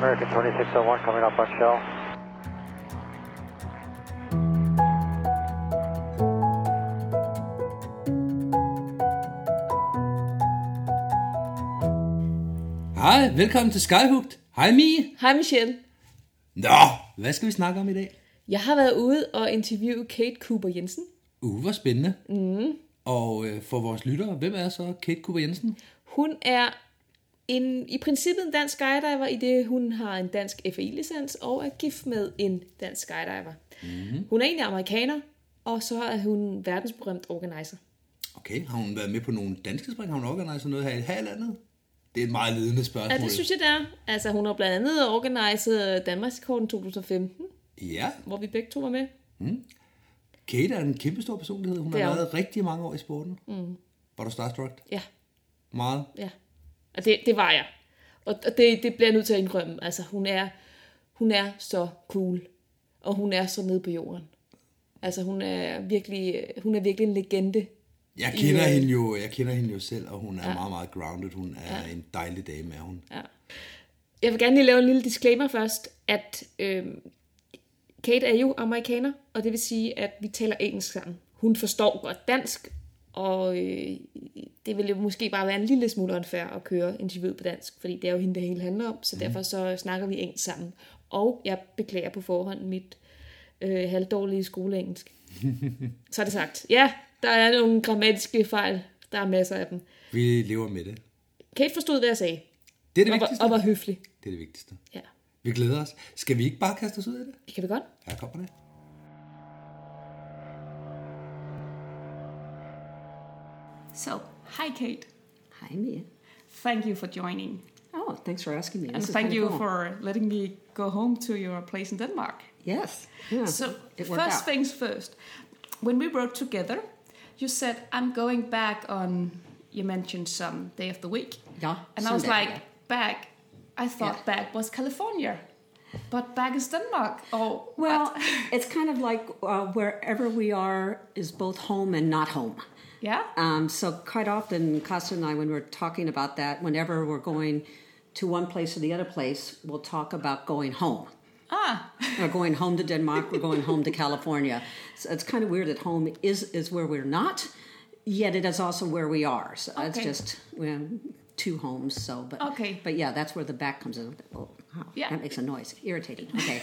American 2601 coming up on shell. Hej, velkommen til Skyhugt. Hej Mie. Hej Michelle. Nå, hvad skal vi snakke om i dag? Jeg har været ude og interviewe Kate Cooper Jensen. Uh, hvor spændende. Mm. Og øh, for vores lyttere, hvem er så Kate Cooper Jensen? Hun er en, i princippet en dansk skydiver, i det hun har en dansk FAI-licens og er gift med en dansk skydiver. Mm. Hun er egentlig amerikaner, og så er hun verdensberømt organizer. Okay, har hun været med på nogle danske spring? Har hun organiseret noget her i, landet? Det er et meget ledende spørgsmål. Ja, det synes jeg, det er. Altså, hun har blandt andet organiseret Danmarkskorten 2015, Ja, hvor vi begge to var med. Kate er en kæmpe stor personlighed. Hun har været rigtig mange år i sporten. Mm. Var du starstruck? Ja, Meget. ja. Og det, det var jeg. Og og det, det bliver jeg nødt til at indrømme. Altså, hun er, hun er så cool. Og hun er så nede på jorden. Altså, hun er virkelig, hun er virkelig en legende. Jeg kender, øh, hende jo, jeg kender hende jo selv, og hun er ja. meget, meget grounded. Hun er ja. en dejlig dame, er hun. Ja. Jeg vil gerne lige lave en lille disclaimer først, at øh, Kate er jo amerikaner, og det vil sige, at vi taler engelsk sammen. Hun forstår godt dansk, og øh, det vil jo måske bare være en lille smule unfair at køre interviewet på dansk, fordi det er jo hende, det hele handler om, så derfor så snakker vi engelsk sammen. Og jeg beklager på forhånd mit øh, halvdårlige skoleengelsk. så er det sagt. Ja, der er nogle grammatiske fejl. Der er masser af dem. Vi lever med det. Kate forstod, hvad jeg sagde, Det er det og var, vigtigste. og var høflig. Det er det vigtigste. Ja, Vi glæder os. Skal vi ikke bare kaste os ud af det? det kan vi godt. Her kommer det. So, hi Kate. Hi, Mia. Thank you for joining. Oh, thanks for asking me. And This thank you cool. for letting me go home to your place in Denmark. Yes. Yeah, So, first out. things first. When we wrote together, you said, I'm going back on, you mentioned some day of the week. Yeah, And I was like, yeah. back. I thought Yeah. back was California. But back is Denmark. Oh, Well, it's kind of like uh, wherever we are is both home and not home. Yeah? Um, so quite often, Costa and I, when we're talking about that, whenever we're going to one place or the other place, we'll talk about going home. Ah, We're going home to Denmark. We're going home to California. So it's kind of weird that home is is where we're not, yet it is also where we are. So it's just we have two homes. So, but Okay. but yeah, that's where the back comes in. Oh, wow, Yeah. that makes a noise. Irritating. Okay,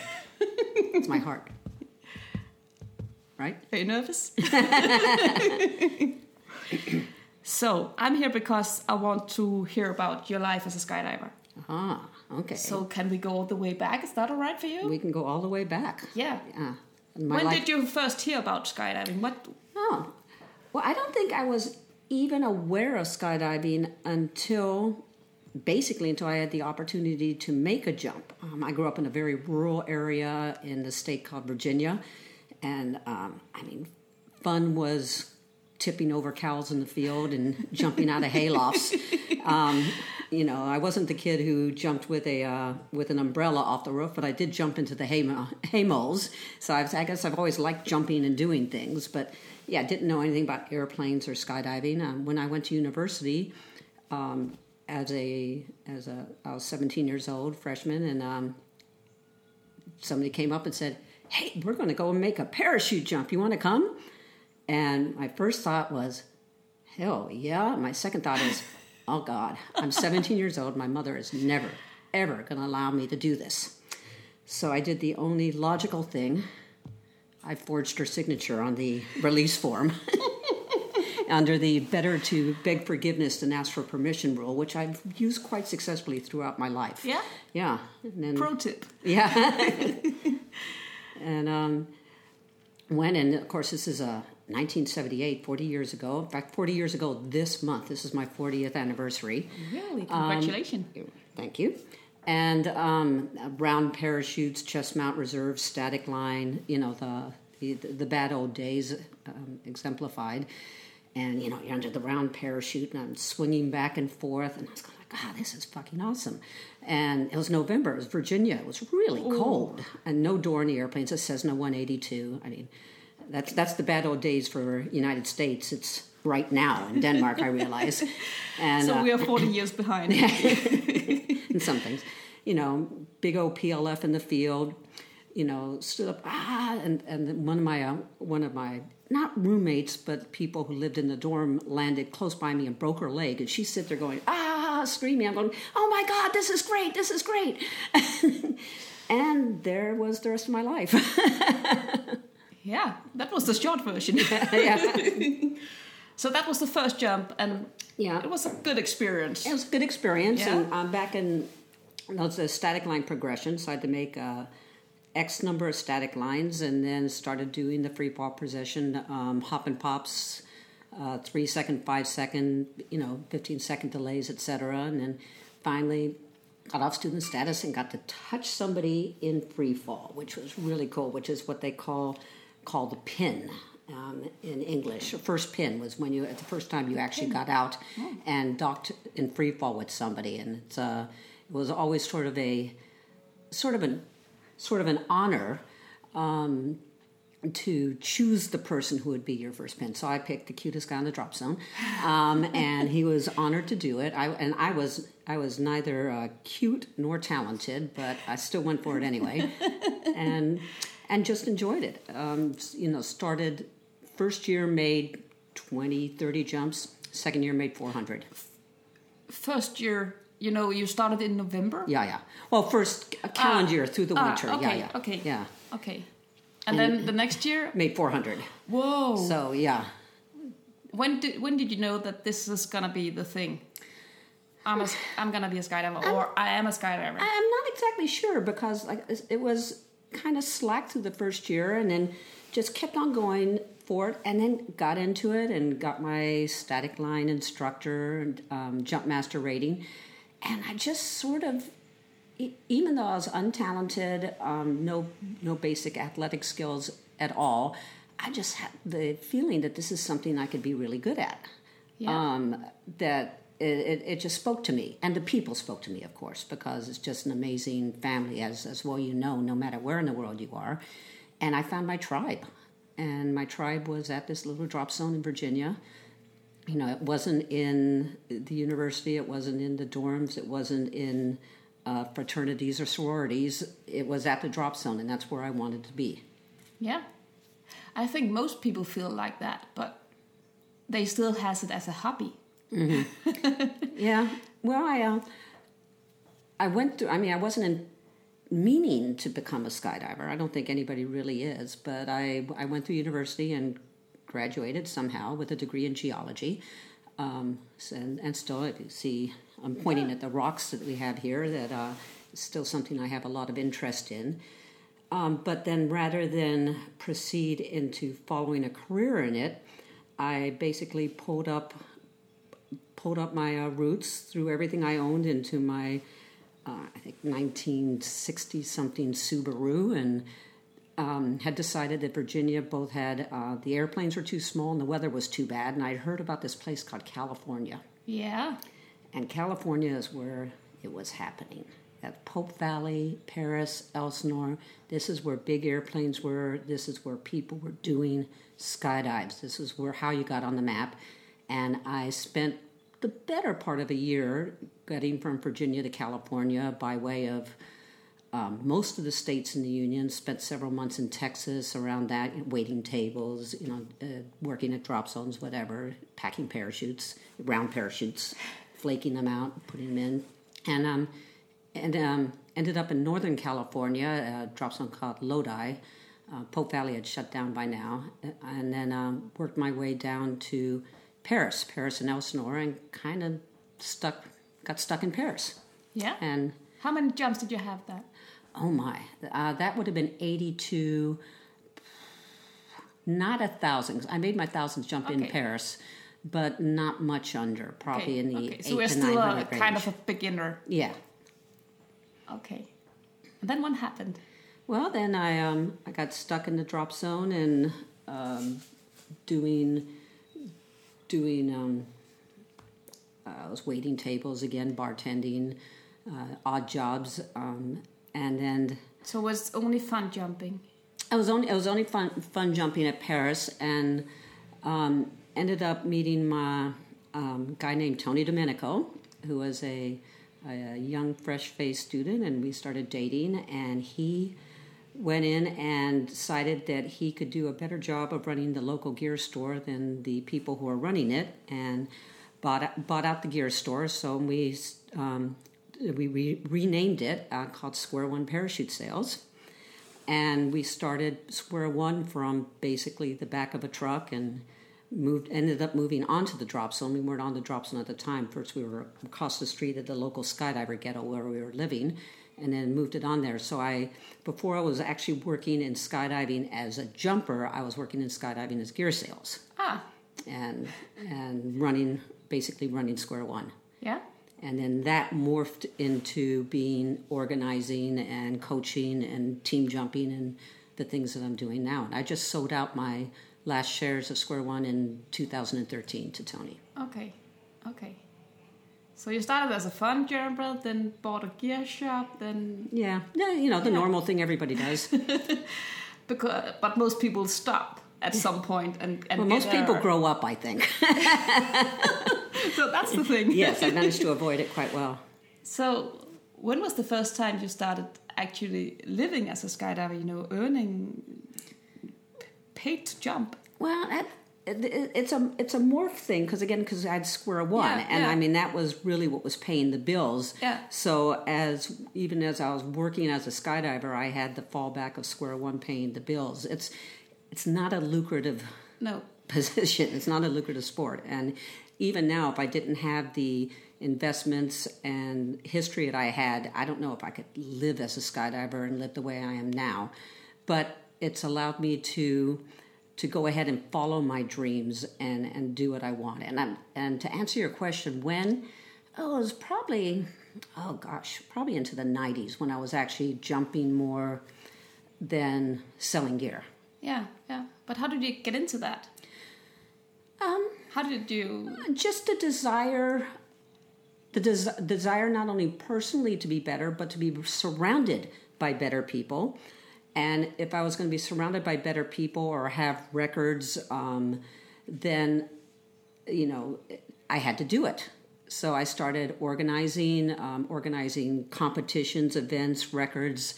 it's my heart. Right? Are you nervous? so I'm here because I want to hear about your life as a skydiver. Ah, okay. So can we go all the way back? Is that all right for you? we can go all the way back. yeah. Yeah. When life- did you first hear about skydiving? What? Oh, well, I don't think I was even aware of skydiving until basically until I had the opportunity to make a jump. Um, I grew up in a very rural area in the state called Virginia, and um, I mean, fun was tipping over cows in the field and jumping out of haylofts. Um, you know, I wasn't the kid who jumped with a uh, with an umbrella off the roof, but I did jump into the hay, hay moles. So I've, I guess I've always liked jumping and doing things, but yeah, didn't know anything about airplanes or skydiving. Um, when I went to university, um, as a as a I was 17 years old, freshman, and um, somebody came up and said, "Hey, we're going to go and make a parachute jump. You want to come?" And my first thought was, "Hell yeah!" My second thought is, "Oh God, I'm 17 years old. My mother is never, ever going to allow me to do this." So I did the only logical thing. I forged her signature on the release form. under the better to beg forgiveness than ask for permission rule, which I've used quite successfully throughout my life. Yeah? Yeah. And then, Pro tip. yeah. and um, when, and of course, this is a 1978, 40 years ago. In fact, 40 years ago this month. This is my 40th anniversary. Really? Congratulations. Thank you. And um, round parachutes, chest mount reserve, static line, you know, the, the, the bad old days um, exemplified. And, you know, you're under the round parachute and I'm swinging back and forth. And I was going like, God, this is fucking awesome. And it was November. It was Virginia. It was really cold. And no door in the airplanes. It says no 182. I mean, that's, that's the bad old days for United States. It's right now in Denmark, I realize. And, So uh, we are 40 years behind. in some things. you know, big old PLF in the field, you know, stood up, ah, and, and one of my, uh, one of my, not roommates, but people who lived in the dorm landed close by me and broke her leg. And she sit there going, ah, screaming. I'm going, oh my God, this is great, this is great. and there was the rest of my life. Yeah, that was the short version. yeah. so that was the first jump, and Yeah. it was a good experience. It was a good experience, Yeah. and I'm back in. That's a static line progression, so I had to make uh, X number of static lines, and then started doing the free fall position, um, hop and pops, uh, three second, five second, you know, fifteen second delays, etc. And then finally got off student status and got to touch somebody in free fall, which was really cool. Which is what they call call the pin um, in English. The first pin was when you, at the first time you actually got out and docked in free fall with somebody, and it's, uh, it was always sort of a, sort of an, sort of an honor. Um, to choose the person who would be your first pin. So I picked the cutest guy in the drop zone, um, and he was honored to do it. I and I was I was neither uh, cute nor talented, but I still went for it anyway, and and just enjoyed it. Um, you know, started first year made 20, 30 jumps. Second year made 400. First year, you know, you started in November. Yeah, yeah. Well, first calendar Ah. year through the Ah, winter. okay, yeah, yeah. okay. Yeah. Okay. And then the next year, Made 400. whoa! So, yeah. when did when did you know that this is gonna be the thing? I'm a, I'm gonna be a skydiver, or I am a skydiver. I'm not exactly sure because like it was kind of slack through the first year and then just kept on going for it and then got into it and got my static line instructor and um, jump master rating and I just sort of even though I was untalented, um, no no basic athletic skills at all, I just had the feeling that this is something I could be really good at. Yeah. Um, that it, it, it just spoke to me, and the people spoke to me, of course, because it's just an amazing family, as as well you know, no matter where in the world you are. And I found my tribe, and my tribe was at this little drop zone in Virginia you know, it wasn't in the university, it wasn't in the dorms, it wasn't in uh, fraternities or sororities. It was at the drop zone, and that's where I wanted to be. Yeah, I think most people feel like that, but they still has it as a hobby. Yeah. Well, I uh, I went through. I mean, I wasn't in meaning to become a skydiver. I don't think anybody really is, but I I went through university and graduated somehow with a degree in geology. Um, and, and still, do see, I'm pointing at the rocks that we have here that uh, is still something I have a lot of interest in. Um, but then rather than proceed into following a career in it, I basically pulled up pulled up my uh, roots, threw everything I owned into my, uh, I think, 1960 something Subaru, and um, had decided that Virginia both had uh, the airplanes were too small and the weather was too bad. And I'd heard about this place called California. Yeah, And California is where it was happening. At Pope Valley, Perris, Elsinore, this is where big airplanes were. This is where people were doing skydives. This is where how you got on the map. And I spent the better part of a year getting from Virginia to California by way of um, most of the states in the union. Spent several months in Texas around that, waiting tables, you know, uh, working at drop zones, whatever, packing parachutes, round parachutes, flaking them out, putting them in, and um, and um, ended up in Northern California, a drop zone called Lodi. Uh, Pope Valley had shut down by now, and then um, worked my way down to Perris, Perris and Elsinore, and kind of stuck, got stuck in Perris. yeah. And How many jumps did you have that? oh my, uh, that would have been 82, not a thousand. I made my thousands jump in Perris, but not much under, probably in the okay. So we're to still a range. kind of a beginner. yeah. Okay. And then what happened? Well, then I um, I got stuck in the drop zone and um, doing doing um, uh, I was waiting tables again, bartending, uh, odd jobs, um, and then So it was only fun jumping. I was only I was only fun fun jumping at Perris and um, ended up meeting my um, guy named Tony Domenico, who was a, a young, fresh-faced student, and we started dating. And he went in and decided that he could do a better job of running the local gear store than the people who are running it, and bought bought out the gear store. So we um, we re- renamed it uh, called Square One Parachute Sales, and we started Square One from basically the back of a truck and moved ended up moving onto the drop zone. We weren't on the drop zone at the time. First, we were across the street at the local skydiver ghetto where we were living, and then moved it on there. So I, before I was actually working in skydiving as a jumper, I was working in skydiving as gear sales Ah, and and running basically running Square One. yeah. And then that morphed into being organizing and coaching and team jumping and the things that I'm doing now. And I just sold out my last shares of Square One in 2013 to Tony. Okay, okay. So you started as a fun jumper, then bought a gear shop, then Yeah, yeah, you know the normal thing everybody does. because but most people stop at some point and and well, most people grow up, I think. So that's the thing. yes, I managed to avoid it quite well. So when was the first time you started actually living as a skydiver? You know, earning paid to jump. Well, that, it, it- it's a it's a morph thing because again because I had square one, Yeah, and yeah. I mean that was really what was paying the bills. Yeah. So as even as I was working as a skydiver, I had the fallback of square one paying the bills. It's it's not a lucrative No. position. It's not a lucrative sport. And even now, if I didn't have the investments and history that I had, I don't know if I could live as a skydiver and live the way I am now. But it's allowed me to to go ahead and follow my dreams and and do what I want. And I'm, and to answer your question, when oh, it was probably oh gosh, probably into the '90s when I was actually jumping more than selling gear. Yeah, yeah. But how did you get into that? Um, How did you? just a desire the des- desire not only personally to be better but to be surrounded by better people and if i was going to be surrounded by better people or have records um, then you know i had to do it so i started organizing um, organizing competitions events records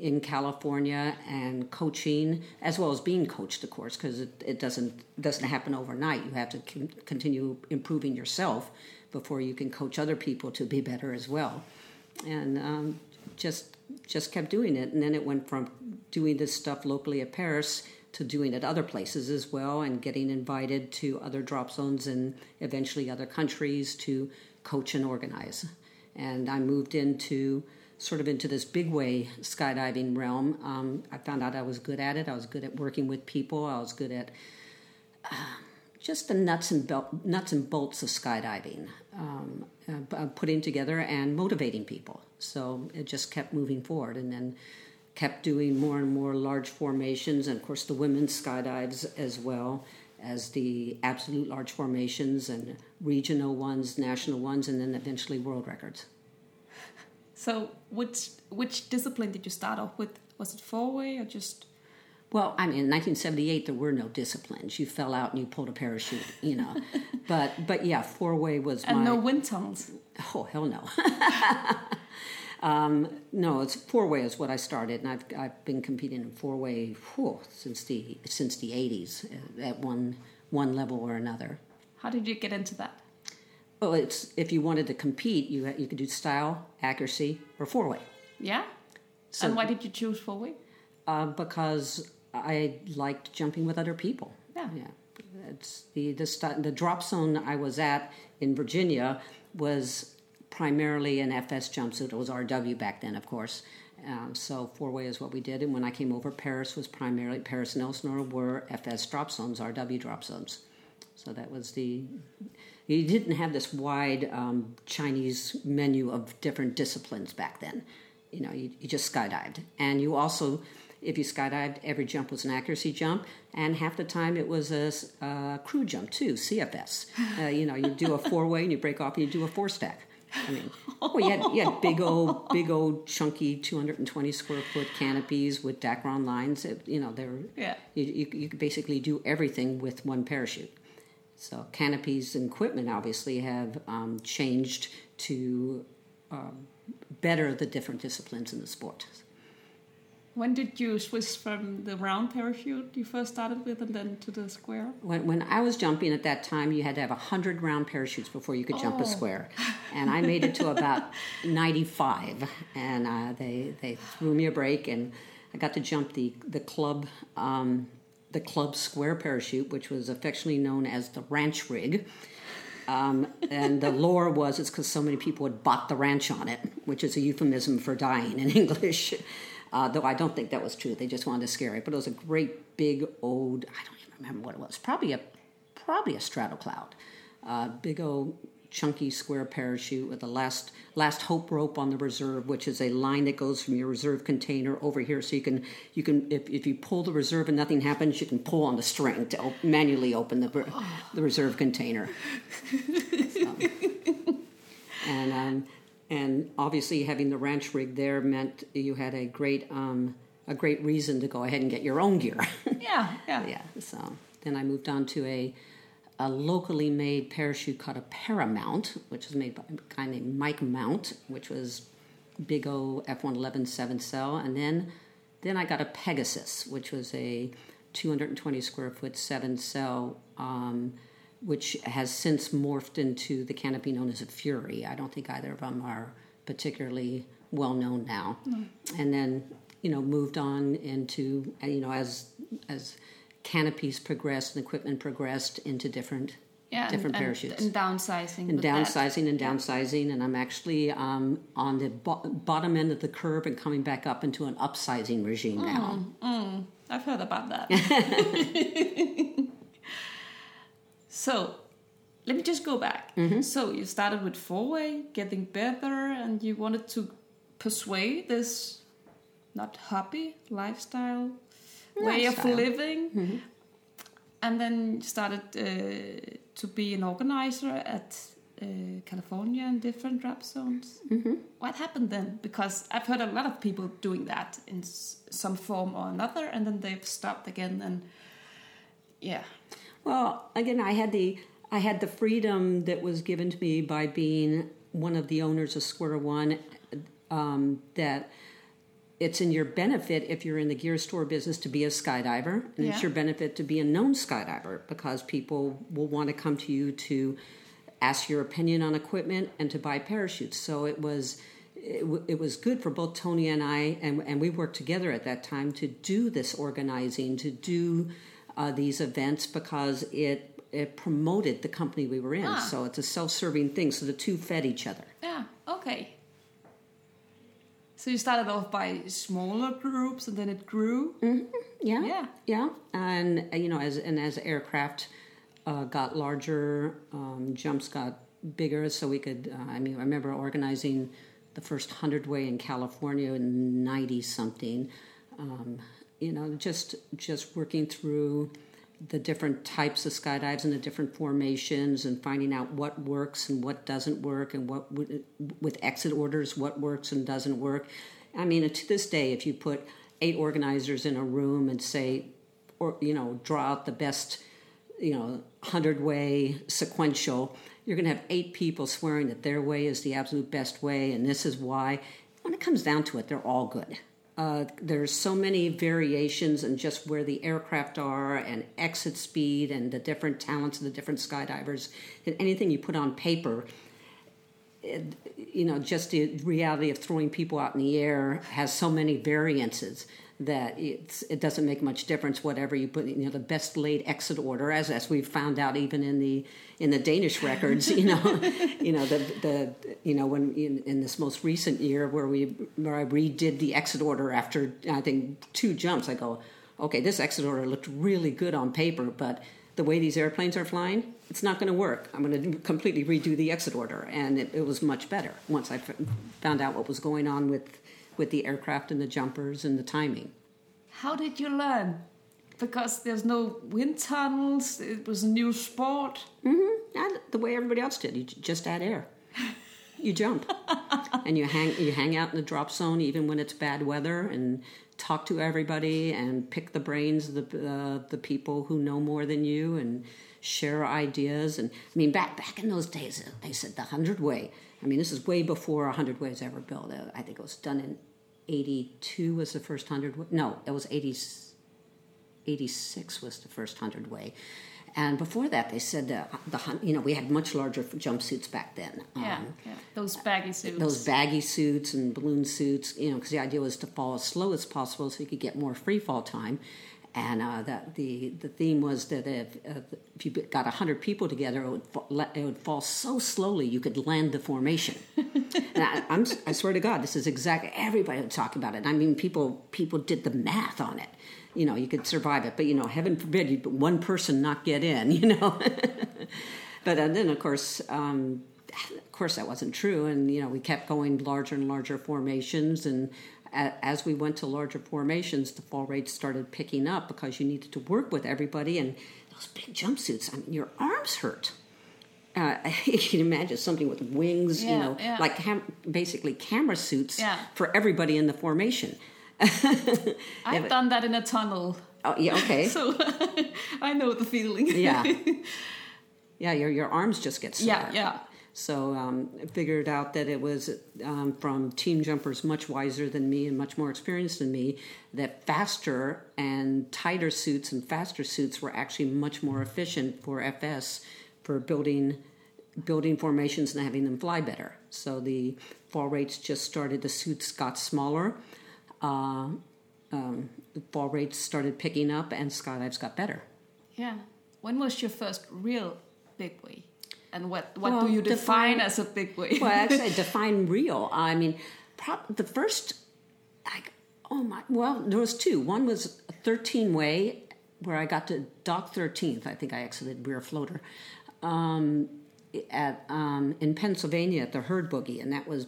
in California and coaching, as well as being coached, of course, because it, it doesn't doesn't happen overnight. You have to con- continue improving yourself before you can coach other people to be better as well. And um, just just kept doing it, and then it went from doing this stuff locally at Perris to doing it other places as well, and getting invited to other drop zones and eventually other countries to coach and organize. And I moved into sort of into this big way skydiving realm. Um, I found out I was good at it. I was good at working with people. I was good at uh, just the nuts and bel- nuts and bolts of skydiving, um, uh, putting together and motivating people. So it just kept moving forward, and then kept doing more and more large formations, and of course the women's skydives as well as the absolute large formations and regional ones, national ones, and then eventually world records. So which which discipline did you start off with? Was it four way or just? Well, I mean, in 1978 there were no disciplines. You fell out and you pulled a parachute, you know. but but yeah, four way was And my no wind tunnels. oh hell no. um, no, it's four way is what I started, and I've I've been competing in four way since the since the 80s uh, at one one level or another. How did you get into that? Well, it's if you wanted to compete, you you could do style, accuracy, or four way. Yeah. and why did you choose four way? uh, because I liked jumping with other people. Yeah. yeah. It's the the the drop zone I was at in Virginia was primarily an FS jumpsuit. It was RW back then, of course. Um, so four way is what we did, and when I came over, Perris was primarily Perris and Elsinore were FS drop zones, RW drop zones. So that was the. You didn't have this wide um, Chinese menu of different disciplines back then. You know, you, you just skydived, and you also, if you skydived, every jump was an accuracy jump, and half the time it was a, crew jump too, CFS. Uh, you know, you do a four way and you break off and you do a four stack. I mean, well, you had, you had big old, big old, chunky, 220 square foot canopies with Dacron lines. It, you know, they're Yeah. you, you, you could basically do everything with one parachute. So canopies and equipment obviously have um, changed to um, better the different disciplines in the sport. When did you switch from the round parachute you first started with and then to the square? When, when I was jumping at that time, you had to have 100 round parachutes before you could jump a square. And I made it to about 95. And uh, they, they threw me a break, and I got to jump the, the club. Um, the club square parachute, which was affectionately known as the ranch rig. Um, and the lore was it's because so many people had bought the ranch on it, which is a euphemism for dying in English. Uh, though I don't think that was true. They just wanted to scare it. But it was a great big old, I don't even remember what it was. Probably a probably a Stratocloud. Uh, big old chunky square parachute with the last last hope rope on the reserve, which is a line that goes from your reserve container over here. So you can you can if, if you pull the reserve and nothing happens, you can pull on the string to op- manually open the the reserve container. So. And um, and obviously having the ranch rig there meant you had a great um, a great reason to go ahead and get your own gear. Yeah, yeah. yeah. So then I moved on to a a locally made parachute called a Paramount, which was made by a guy named Mike Mount, which was big O F one eleven seven cell, and then then I got a Pegasus, which was a 220 square foot seven cell, um, which has since morphed into the canopy known as a Fury. I don't think either of them are particularly well known now. Mm. And then you know moved on into you know as as canopies progressed and equipment progressed into different Yeah, different and, parachutes And downsizing. and with that. downsizing and downsizing and i'm actually um, on the bo- bottom end of the curve and coming back up into an upsizing regime now mm, mm. I've heard about that. so, let me just go back. Mm-hmm. So, you started with four way, getting better, and you wanted to persuade this not hobby, lifestyle, way of living. Mm-hmm. And then you started uh, to be an organizer at uh, California and different drop zones. Mm-hmm. What happened then? Because I've heard a lot of people doing that in s- some form or another, and then they've stopped again. And yeah, Well, again, I had the I had the freedom that was given to me by being one of the owners of Square One. Um, that it's in your benefit if you're in the gear store business to be a skydiver, and Yeah. it's your benefit to be a known skydiver because people will want to come to you to ask your opinion on equipment and to buy parachutes. So it was. It, w- it was good for both Tony and I, and, and we worked together at that time to do this organizing, to do uh, these events because it it promoted the company we were in. Ah. So it's a self-serving thing. So the two fed each other. yeah, okay. So you started off by smaller groups, and then it grew. Yeah, Yeah. yeah. And uh, you know, as and as aircraft uh, got larger, um, jumps got bigger, so we could. Uh, I mean, I remember organizing the first hundred way in California in ninety something. Um, you know, just just working through the different types of skydives and the different formations and finding out what works and what doesn't work and what with exit orders what works and doesn't work. I mean to this day if you put eight organizers in a room and say or you know draw out the best you know 100 way sequential you're going to have eight people swearing that their way is the absolute best way and this is why. When it comes down to it they're all good uh, there's so many variations in just where the aircraft are and exit speed and the different talents of the different skydivers and anything you put on paper it, you know just the reality of throwing people out in the air has so many variances that it's, it doesn't make much difference whatever you put you know the best laid exit order as as we've found out even in the in the Danish records you know you know the the you know when in, in this most recent year where we where I redid the exit order after I think two jumps I go okay this exit order looked really good on paper but the way these airplanes are flying, it's not going to work. I'm going to completely redo the exit order, and it, it was much better once I found out what was going on with with the aircraft and the jumpers and the timing. How did you learn? Because there's no wind tunnels. It was a new sport. And the way everybody else did, you just add air. you jump, and you hang you hang out in the drop zone even when it's bad weather, and talk to everybody and pick the brains of the uh, the people who know more than you and share ideas. And I mean, back back in those days, they said the hundred way. I mean, this is way before a hundred ways ever built. Uh, I think it was done in eighty two was the first hundred. No, it was 80, 86 was the first hundred way. And before that, they said uh, the you know we had much larger jumpsuits back then. Yeah, Um, yeah. Those baggy suits. those baggy suits and balloon suits, you know, because the idea was to fall as slow as possible so you could get more free fall time. And uh, that the the theme was that if, uh, if you got hundred people together, it would fa- it would fall so slowly you could land the formation. and I, I'm, I swear to God, this is exactly everybody would talk about it. I mean, people people did the math on it. You know, you could survive it, but you know, heaven forbid you one person not get in. You know, but uh, then of course. Um, of course that wasn't true and you know we kept going larger and larger formations and as we went to larger formations the fall rates started picking up because you needed to work with everybody and those big jumpsuits i mean your arms hurt uh, you can imagine something with wings you know yeah. like cam- basically camera suits Yeah. for everybody in the formation I've done that in a tunnel, oh yeah okay so I know the feeling. yeah yeah your, your arms just get sore. yeah, yeah. So um, I figured out that it was um, from team jumpers much wiser than me and much more experienced than me that faster and tighter suits and faster suits were actually much more efficient for FS for building building formations and having them fly better. So the fall rates just started. The suits got smaller. Uh, um, the fall rates started picking up, and skydives got better. Yeah. When was your first real big wave? And what what Well, do you define, define- as a big wave? well, actually, define real. I mean, prob- the first, like, oh my, well, there was two. One was 13 way where I got to dock 13th. I think I exited rear floater um, at um, in Pennsylvania at the Herd Boogie, and that was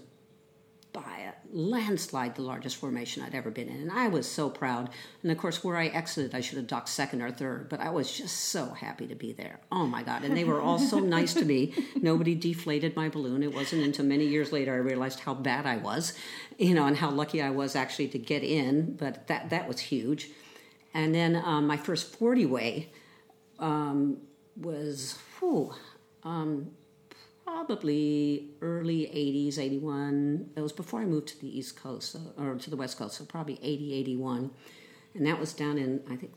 by a landslide the largest formation I'd ever been in. And I was so proud. And of course, where I exited, I should have docked second or third, but I was just so happy to be there. Oh my God. And they were all so nice to me. Nobody deflated my balloon. It wasn't until many years later I realized how bad I was, you know, and how lucky I was actually to get in. But that, that was huge. And then um, my first 40 way um, was, whew, um, probably early 80s 81 it was before i moved to the east coast or to the west coast so probably 80 81 and that was down in i think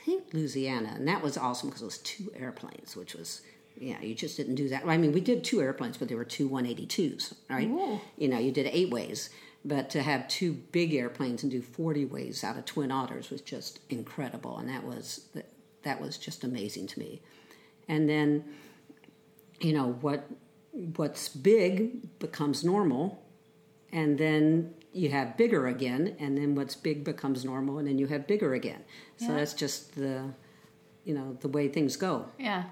i think louisiana. And that was awesome because it was two airplanes which was yeah you just didn't do that. I mean we did two airplanes but they were two 182s right? Ooh. you know you did eight ways. But to have two big airplanes and do 40 ways out of twin otters was just incredible. And that was that, that was just amazing to me. And then you know what what's big becomes normal and then you have bigger again and then what's big becomes normal and then you have bigger again so Yeah. that's just the you know the way things go yeah.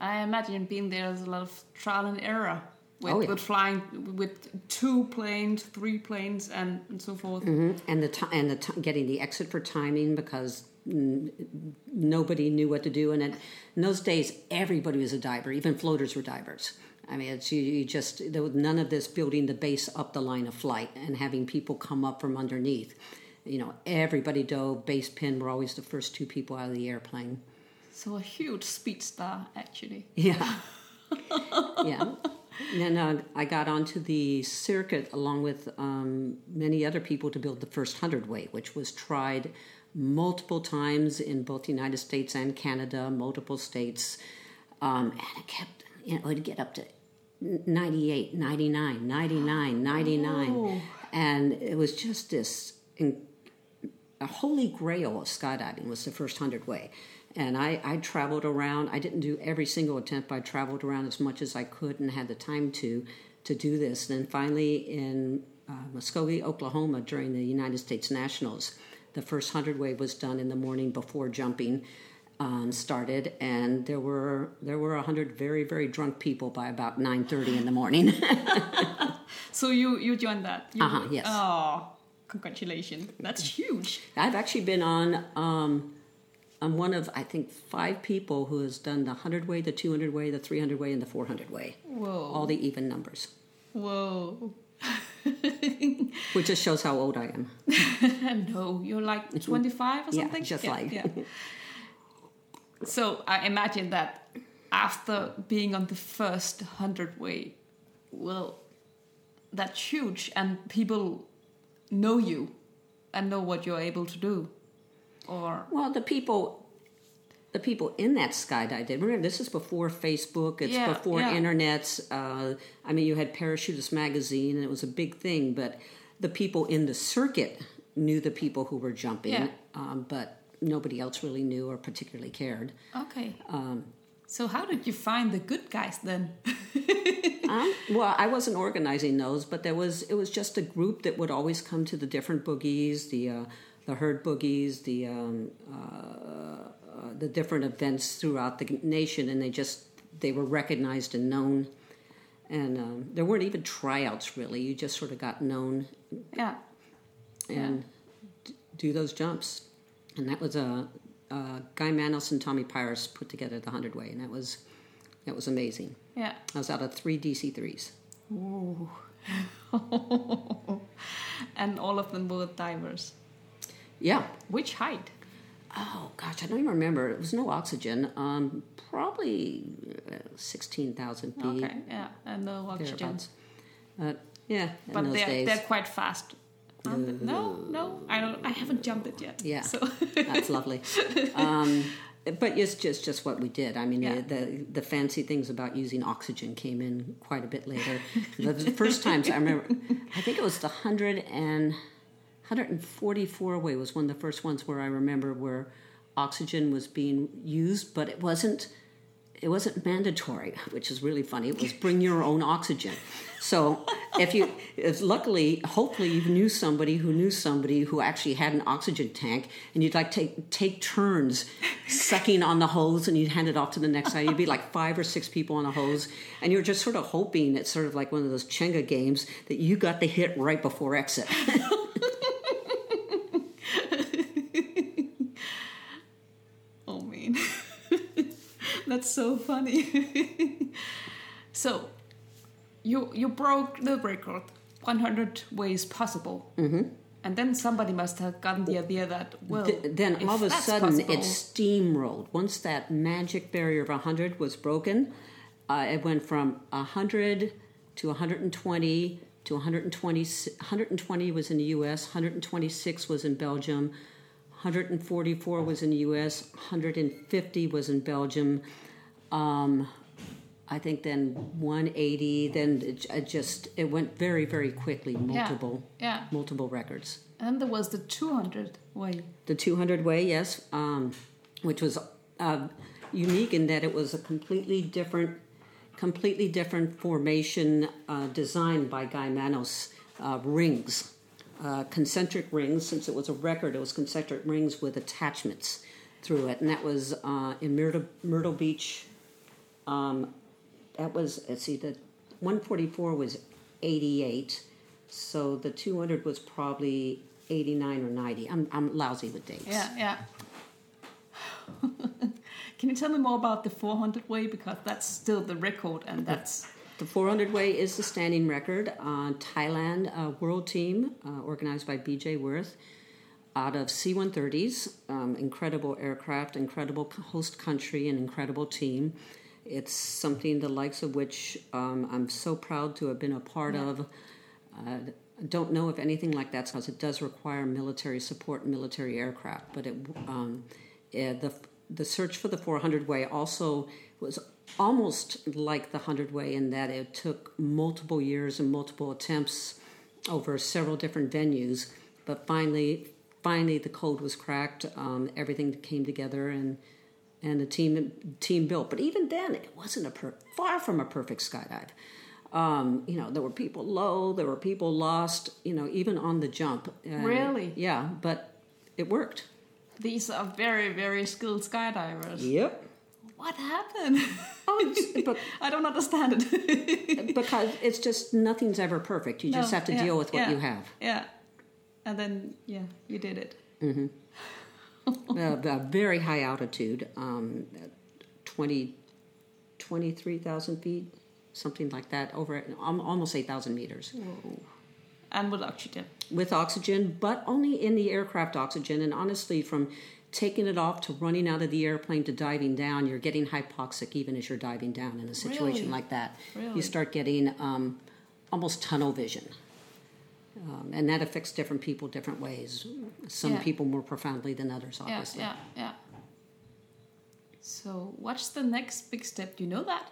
I imagine being there is a lot of trial and error with, Oh, yeah. with flying with two planes, three planes, and, and so forth. Mm-hmm. and the ti and the ti getting the exit for timing because nobody knew what to do and it, in those days everybody was a diver even floaters were divers i mean it's you, you just there was none of this building the base up the line of flight and having people come up from underneath you know everybody dove base pin were always the first two people out of the airplane So a huge speed star, actually. yeah. yeah. And then uh, I got onto the circuit along with um, many other people to build the first hundred hundredweight, which was tried multiple times in both the United States and Canada, multiple states. Um, and it kept, you know, it'd get up to 98, 99, 99, 99. Oh. And it was just this in, a holy grail of skydiving was the first hundred way. And I, I traveled around. I didn't do every single attempt, but I traveled around as much as I could and had the time to to do this. And then finally, in uh, Muskogee, Oklahoma, during the United States Nationals, the first hundred way was done in the morning before jumping um, started, and there were there were a hundred very very drunk people by about nine thirty in the morning. So you you joined that? You, Uh-huh, yes. Oh, congratulations! That's huge. I've actually been on. Um, I'm one of I think five people who has done the hundred way, the two hundred way, the three hundred way, and the four hundred way. Whoa. All the even numbers. Whoa. which just shows how old I am. no, you're like 25 or Yeah, something? just like. So I imagine that after being on the first 100 way, well, that's huge and people know you and know what you're able to do. Or, Well, the people, the people in that skydive did. Remember, this is before Facebook. It's Yeah, before yeah. internets. Uh, I mean, you had Parachutist magazine, and it was a big thing. But the people in the circuit knew the people who were jumping, Yeah. um, but nobody else really knew or particularly cared. okay. Um, So how did you find the good guys then? Um, well, I wasn't organizing those, but there was it was just a group that would always come to the different boogies, the uh, the herd boogies, the um, uh, uh, the different events throughout the nation, and they just they were recognized and known. And um, there weren't even tryouts really; you just sort of got known yeah. and d- do those jumps. And that was a uh, Guy Manos and Tommy Pires put together the hundred way, and that was that was amazing. Yeah. I was out of three DC threes. Ooh. and all of them were divers. Yeah, Which height? Oh gosh, I don't even remember. It was no oxygen. Um, probably uh, sixteen thousand feet. Okay, yeah, and no oxygen. Uh, yeah, But they're days. they're quite fast. Aren't? No, no, I don't. I haven't jumped it yet. Yeah, So that's lovely. Um, but it's just just what we did. I mean, Yeah. the, the fancy things about using oxygen came in quite a bit later. the, first times I remember, I think it was the hundred and 144 way was one of the first ones where I remember where oxygen was being used, but it wasn't it wasn't mandatory, which is really funny. It was bring your own oxygen. So if you, if luckily, hopefully you knew somebody who knew somebody who actually had an oxygen tank, and you'd like take take turns sucking on the hose, and you'd hand it off to the next guy. You'd be like five or six people on a hose, and you're just sort of hoping it's sort of like one of those Jenga games that you got the hit right before exit. Oh man, that's so funny. so, you you broke the record, 100 ways possible, mm-hmm. and then somebody must have gotten the idea that well, Th- then if all of a sudden possible- it steamrolled. Once that magic barrier of 100 was broken, uh, it went from 100 to 120 to 120. 120 was in the U.S., 126 was in Belgium, 144 was in the U.S., 150 was in Belgium. Um, I think then 180. Then it, it just it went very very quickly. Multiple yeah. multiple records. And there was the 200 way. The 200 way, yes, um, which was uh, unique in that it was a completely different, completely different formation uh, designed by Guy Manos uh, rings, uh, concentric rings. Since it was a record, it was concentric rings with attachments through it, and that was uh, in Myrtle, Myrtle Beach. Um, that was let's see, the 144 was 88, so the 200 was probably 89 or 90. I'm I'm lousy with dates. Yeah, yeah. Can you tell me more about the 400 way because that's still the record and that's The 400 way is the standing record. Uh, Thailand uh, World Team, uh, organized by BJ Worth, out of C 130s. Um, incredible aircraft, incredible host country, and incredible team. It's something the likes of which um, I'm so proud to have been a part of. Uh, I don't know if anything like that because it does require military support and military aircraft, but it um, eh, the the search for the 400 way also was almost like the 100 way in that it took multiple years and multiple attempts over several different venues, but finally finally the code was cracked. Um, everything came together and and the team team built. But even then, it wasn't a per- far from a perfect skydive. Um, you know, there were people low, there were people lost. You know, even on the jump. And- Really? Yeah, but it worked. these are very, very skilled skydivers. Yep. What happened? Oh, but I don't understand it. because it's just nothing's ever perfect. You just No, have to yeah, deal with what yeah, you have. Yeah. And then, yeah, you did it. uh, a very high altitude, um, 20, 23,000 feet, something like that, over al- almost 8,000 meters Whoa. And with oxygen. with oxygen, but only in the aircraft oxygen. And honestly, from taking it off to running out of the airplane to diving down, you're getting hypoxic even as you're diving down in a situation Really? like that. Really? You start getting um, almost tunnel vision. Um, and that affects different people different ways. Some Yeah. people more profoundly than others, Yeah, obviously. yeah, yeah. So, what's the next big step? Do you know that?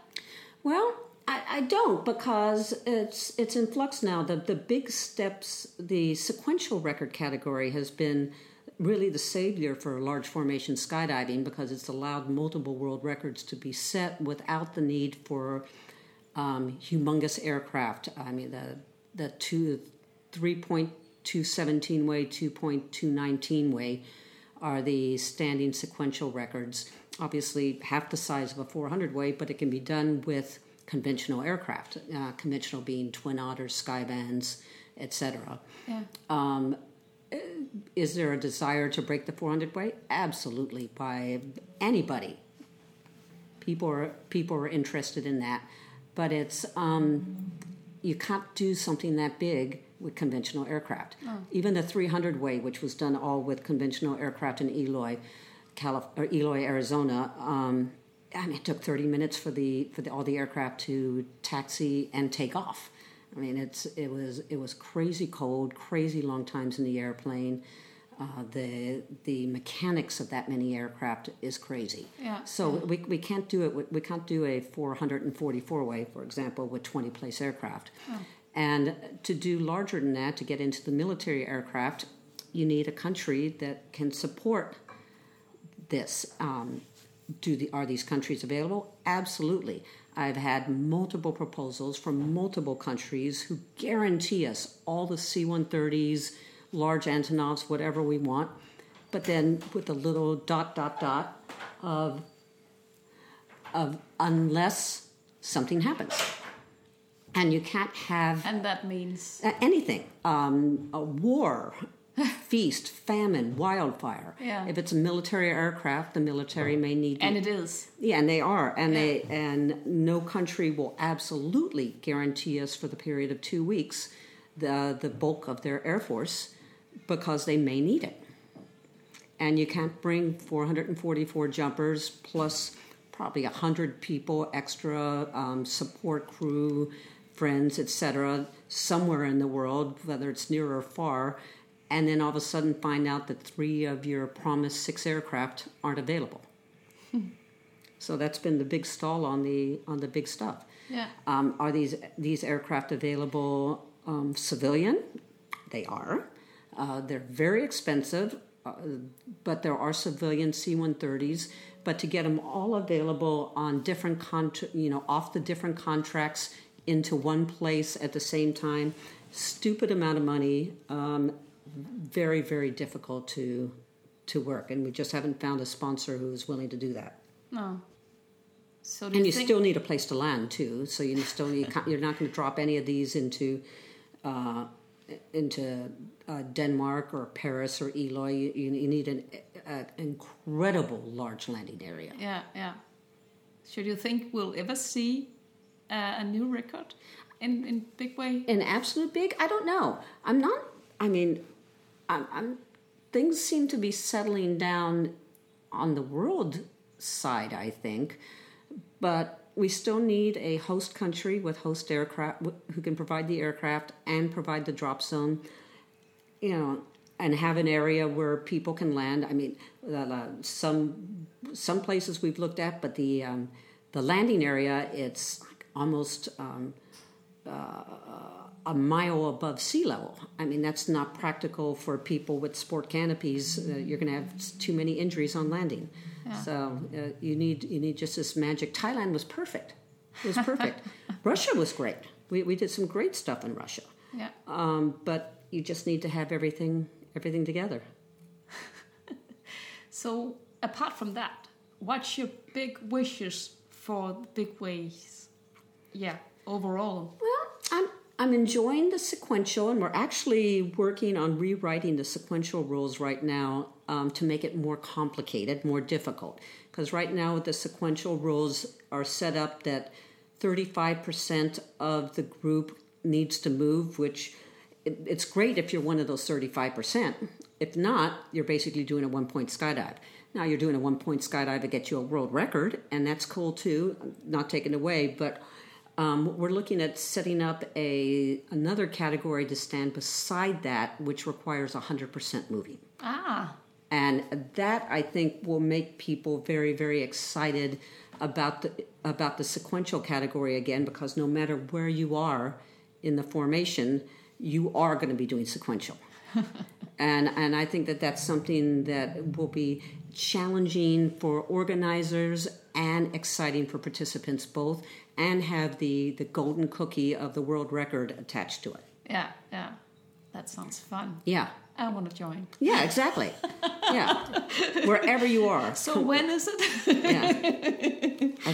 Well, I, I don't because it's it's in flux now. The the big steps, the sequential record category has been really the savior for large formation skydiving because it's allowed multiple world records to be set without the need for um, humongous aircraft. I mean the the two three point two seventeen way, two point two nineteen way are the standing sequential records. Obviously, half the size of a 400 way, but it can be done with conventional aircraft, uh, conventional being Twin Otters, Skyvans, etc. Yeah. Is there a desire to break the 400 way? Absolutely, by anybody. People are people are interested in that, but it's um, you can't do something that big with conventional aircraft. Even the 300 way, which was done all with conventional aircraft in Eloy, Calif- or Eloy, Arizona. Um, I mean, it took 30 minutes for the for the, all the aircraft to taxi and take off. I mean, it's it was it was crazy cold, crazy long times in the airplane. Uh, the the mechanics of that many aircraft is crazy. Yeah, So we, we can't do it. with- We can't do a 444 way, for example, with 20 place aircraft. And to do larger than that, to get into the military aircraft, you need a country that can support this. Um, do the are these countries available? Absolutely. I've had multiple proposals from multiple countries who guarantee us all the C-130s, large Antonovs, whatever we want, but then with a little dot dot dot of of unless something happens, and you can't have And that means. anything um, a war feast famine wildfire. Yeah. if it's a military aircraft the military may need And it is. yeah and they are. And they and no country will absolutely guarantee us for the period of two weeks the the bulk of their air force because they may need it. And you can't bring 444 jumpers plus probably 100 people extra um, support crew friends etc somewhere in the world whether it's near or far and then all of a sudden find out that three of your promised six aircraft aren't available so that's been the big stall on the on the big stuff Yeah. um, are these these aircraft available um, civilian? They are. Uh, they're very expensive, uh, but there are civilian C-130s. But to get them all available on different contr you know, off the different contracts into one place at the same time, stupid amount of money. Um, very very difficult to to work, and we just haven't found a sponsor who is willing to do that. No. So do And you you think, still need a place to land too. So you still need you're not going to drop any of these into uh, into uh, Denmark or Perris or Eloy. You, you, need an incredible large landing area. Yeah, yeah. Should you think we'll ever see uh, a new record in in big way? An absolute big? I don't know. I'm not. I mean, I'm, I'm. Things seem to be settling down on the world side. I think, but we still need a host country with host aircraft who can provide the aircraft and provide the drop zone. You know, and have an area where people can land. I mean, uh, some some places we've looked at, but the um, the landing area it's almost. Um, a mile above sea level. I mean, that's not practical for people with sport canopies. Uh, you're going to have too many injuries on landing. So uh, you need you need just this magic. Thailand was perfect. It was perfect. Russia was great. We we did some great stuff in Russia. Yeah. Um, but you just need to have everything everything together. So apart from that, what's your big wishes for the big ways? Yeah, overall. Well, I'm I'm enjoying the sequential, and we're actually working on rewriting the sequential rules right now um, to make it more complicated, more difficult. Because right now, the sequential rules are set up that 35% of the group needs to move, which it, it's great if you're one of those 35%. If not, you're basically doing a one point skydive. Now you're doing a one point skydive to get you a world record, and that's cool too, not taken away, but um, we're looking at setting up a another category to stand beside that, which requires 100% moving. Ah, And that I think will make people very, very excited about the about the sequential category again, because no matter where you are in the formation, you are going to be doing sequential. and and I think that that's something that will be challenging for organizers and exciting for participants both, and have the the golden cookie of the world record attached to it. yeah, yeah. That sounds fun. Yeah. I want to join. Yeah, exactly. Yeah. Wherever you are. So when is it? Yeah. I,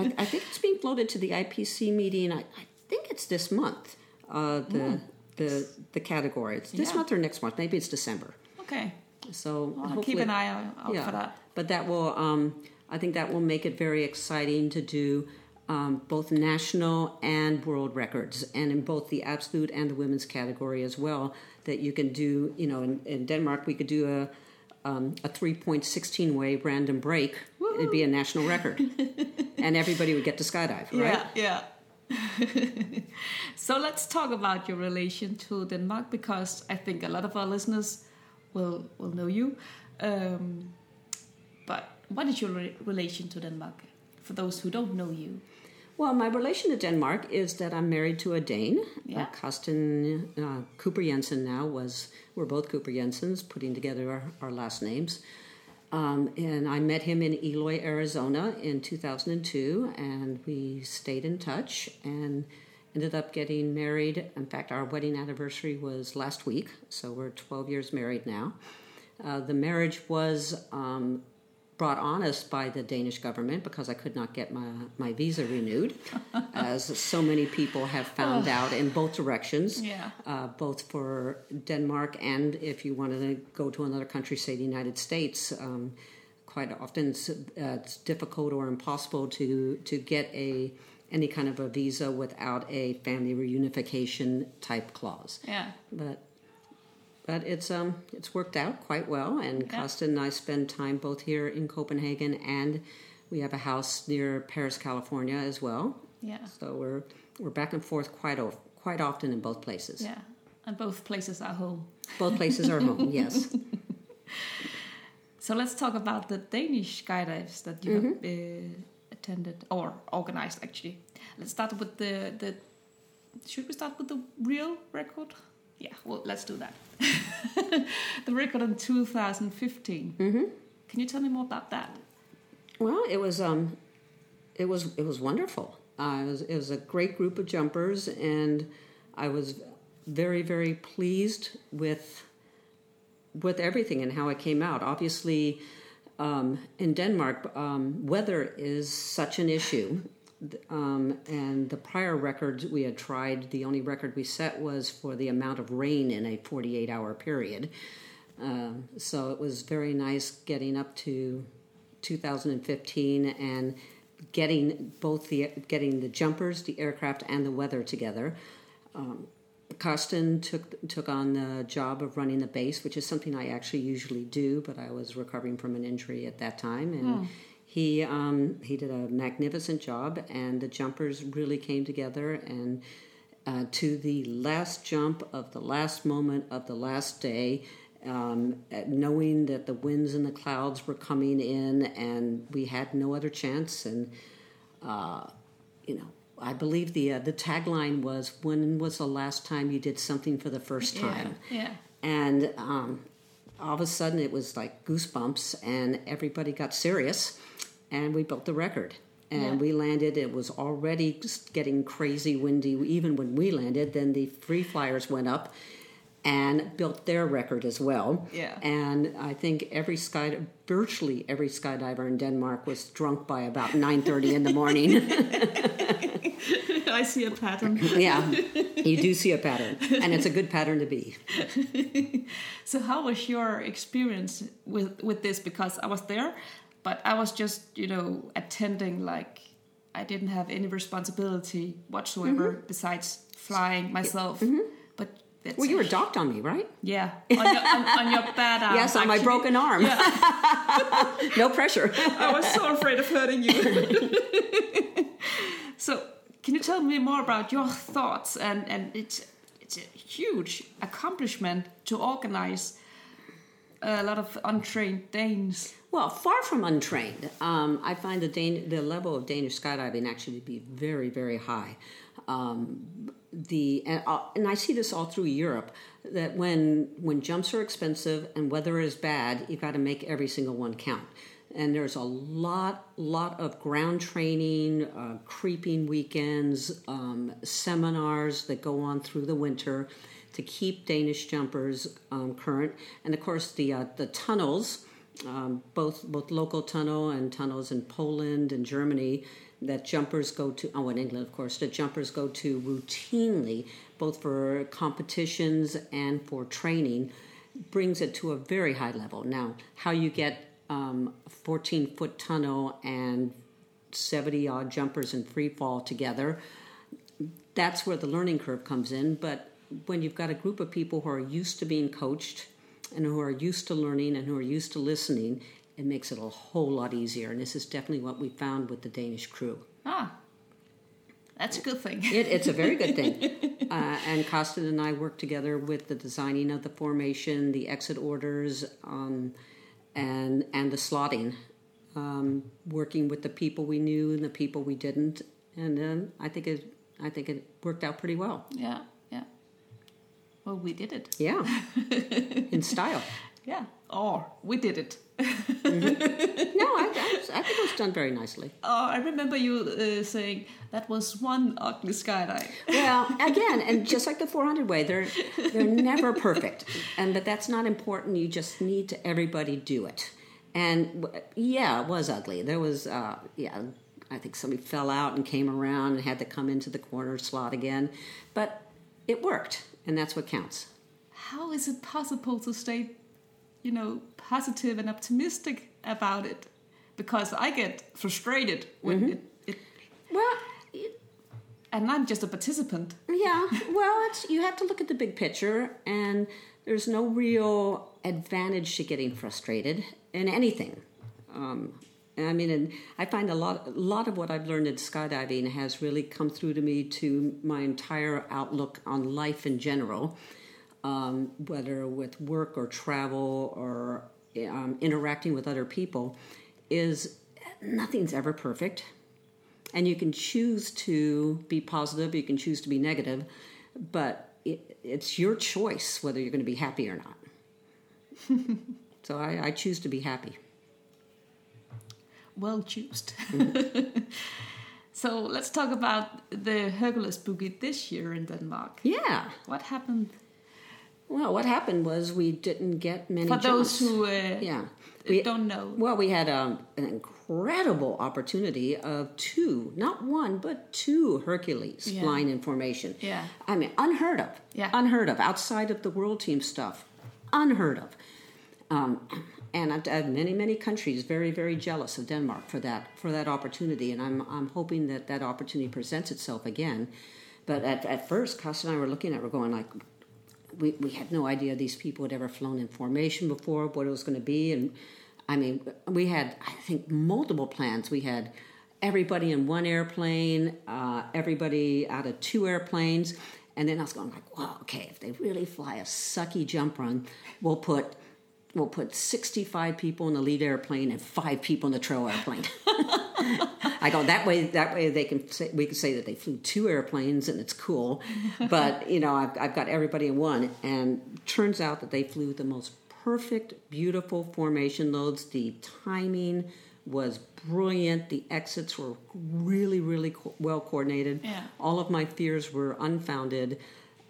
I, I think it's being floated to the IPC meeting. I, I think it's this month. Uh, the the the category. It's this Yeah. month or next month. Maybe it's December. okay, So I'll keep an eye out out yeah. for that. But that will, um, I think that will make it very exciting to do um, both national and world records, and in both the absolute and the women's category as well. That you can do, you know, in, in Denmark we could do a um, a three point sixteen way random break. It'd be a national record, and everybody would get to skydive, right? Yeah, yeah. so let's talk about your relation to Denmark because I think a lot of our listeners will will know you. Um, but what is your re- relation to Denmark for those who don't know you? Well, my relation to Denmark is that I'm married to a Dane. Yeah. Uh, Karsten uh, Cooper Jensen now was, we're both Cooper Jensens, putting together our, our last names. Um, and I met him in Eloy, Arizona in 2002, and we stayed in touch and ended up getting married. In fact, our wedding anniversary was last week, so we're 12 years married now. Uh, the marriage was um, brought on us by the Danish government because I could not get my, my visa renewed, as so many people have found out in both directions, Yeah. uh, both for Denmark and if you wanted to go to another country, say the United States. Um, quite often it's, uh, it's difficult or impossible to, to get a any kind of a visa without a family reunification type clause Yeah, but but it's um it's worked out quite well and Yeah. Karsten and I spend time both here in Copenhagen and we have a house near Perris, California as well. yeah, So we're we're back and forth quite o- quite often in both places. yeah. And both places are home. Both places are home. Yes. So let's talk about the Danish skydives that you have uh, attended or organized. Actually, let's start with the the. Should we start with the real record? Yeah, well, let's do that. the record in 2015. Mm-hmm. Can you tell me more about that? Well, it was um, it was it was wonderful. Uh, it was it was a great group of jumpers, and I was very very pleased with with everything and how it came out. Obviously, um, in Denmark, um, weather is such an issue. Um, and the prior records we had tried, the only record we set was for the amount of rain in a 48 hour period. Um, so it was very nice getting up to 2015 and getting both the getting the jumpers, the aircraft, and the weather together. Um, Karsten took took on the job of running the base, which is something I actually usually do, but I was recovering from an injury at that time, and he um, he did a magnificent job, and the jumpers really came together. And uh, to the last jump of the last moment of the last day, um, knowing that the winds and the clouds were coming in, and we had no other chance, and uh, you know. I believe the uh, the tagline was "When was the last time you did something for the first time?" Yeah. And um, all of a sudden, it was like goosebumps, and everybody got serious, and we built the record. And Yeah. we landed. It was already getting crazy windy. Even when we landed, then the free flyers went up and built their record as well. Yeah. And I think every sky, virtually every skydiver in Denmark was drunk by about nine thirty in the morning. I see a pattern. yeah, you do see a pattern, and it's a good pattern to be. So how was your experience with with this? Because I was there, but I was just you know attending like I didn't have any responsibility whatsoever Mm-hmm. besides flying myself. But that's Well, you were docked on me, right? yeah on your, on, on your bad arm. yes, on my broken arm. no pressure. I was so afraid of hurting you. so, can you tell me more about your thoughts? And and it's it's a huge accomplishment to organize a lot of untrained Danes. Well, far from untrained, um, I find the Dan- the level of Danish skydiving actually to be very, very high. Um, the and, uh, and I see this all through Europe that when when jumps are expensive and weather is bad, you've got to make every single one count. And there's a lot, lot of ground training, uh, creeping weekends, um, seminars that go on through the winter to keep Danish jumpers um, current, and of course the uh, the tunnels, um, both both local tunnel and tunnels in Poland and Germany that jumpers go to. Oh, in England, of course, that jumpers go to routinely, both for competitions and for training, brings it to a very high level. Now, how you get um, 14 foot tunnel and 70 odd jumpers in free fall together that's where the learning curve comes in. But when you've got a group of people who are used to being coached and who are used to learning and who are used to listening, it makes it a whole lot easier. And this is definitely what we found with the Danish crew. Ah, that's a good thing. It, it's a very good thing. Uh, and Karsten and I worked together with the designing of the formation, the exit orders, um, and and the slotting, um, working with the people we knew and the people we didn't. And then I think it I think it worked out pretty well. Yeah, yeah. Well, we did it. Yeah, in style. Yeah. Or we did it. No, I, I, I think it was done very nicely. Oh, I remember you uh, saying that was one ugly skydive. Well, again, and just like the 400 way, they're they're never perfect, and but that's not important. You just need to everybody do it. And yeah, it was ugly. There was uh, yeah, I think somebody fell out and came around and had to come into the corner slot again, but it worked, and that's what counts. How is it possible to stay, you know, positive and optimistic about it? Because I get frustrated when it, it, Well, and I'm just a participant. Yeah, well, it's you have to look at the big picture, and there's no real advantage to getting frustrated in anything. Um, I mean, and I find a lot, a lot of what I've learned in skydiving has really come through to me to my entire outlook on life in general, um, whether with work or travel or um, interacting with other people, is nothing's ever perfect and you can choose to be positive you can choose to be negative but it, it's your choice whether you're going to be happy or not so I, I choose to be happy Well choosed. so let's talk about the Hercules boogie this year in Denmark. yeah What happened well what happened was we didn't get many for jumps. those who uh, yeah don't know? well we had um, an incredible opportunity of two not one but two hercules Yeah. flying in formation Yeah. i mean unheard of Yeah. unheard of outside of the world team stuff unheard of um, and I've, I've many many countries very very jealous of Denmark for that for that opportunity, and I'm I'm hoping that that opportunity presents itself again. But at, at first, Karsten and I were looking at, it, we're going like, we we had no idea these people had ever flown in formation before, what it was going to be, and I mean, we had I think multiple plans. We had everybody in one airplane, uh, everybody out of two airplanes, and then I was going like, well, okay, if they really fly a sucky jump run, we'll put we'll put 65 people in the lead airplane and five people in the trail airplane. I go that way. That way they can say, we can say that they flew two airplanes and it's cool. But you know, I've, I've got everybody in one, and turns out that they flew the most perfect, beautiful formation loads. The timing was brilliant. The exits were really, really co- well coordinated. Yeah. All of my fears were unfounded.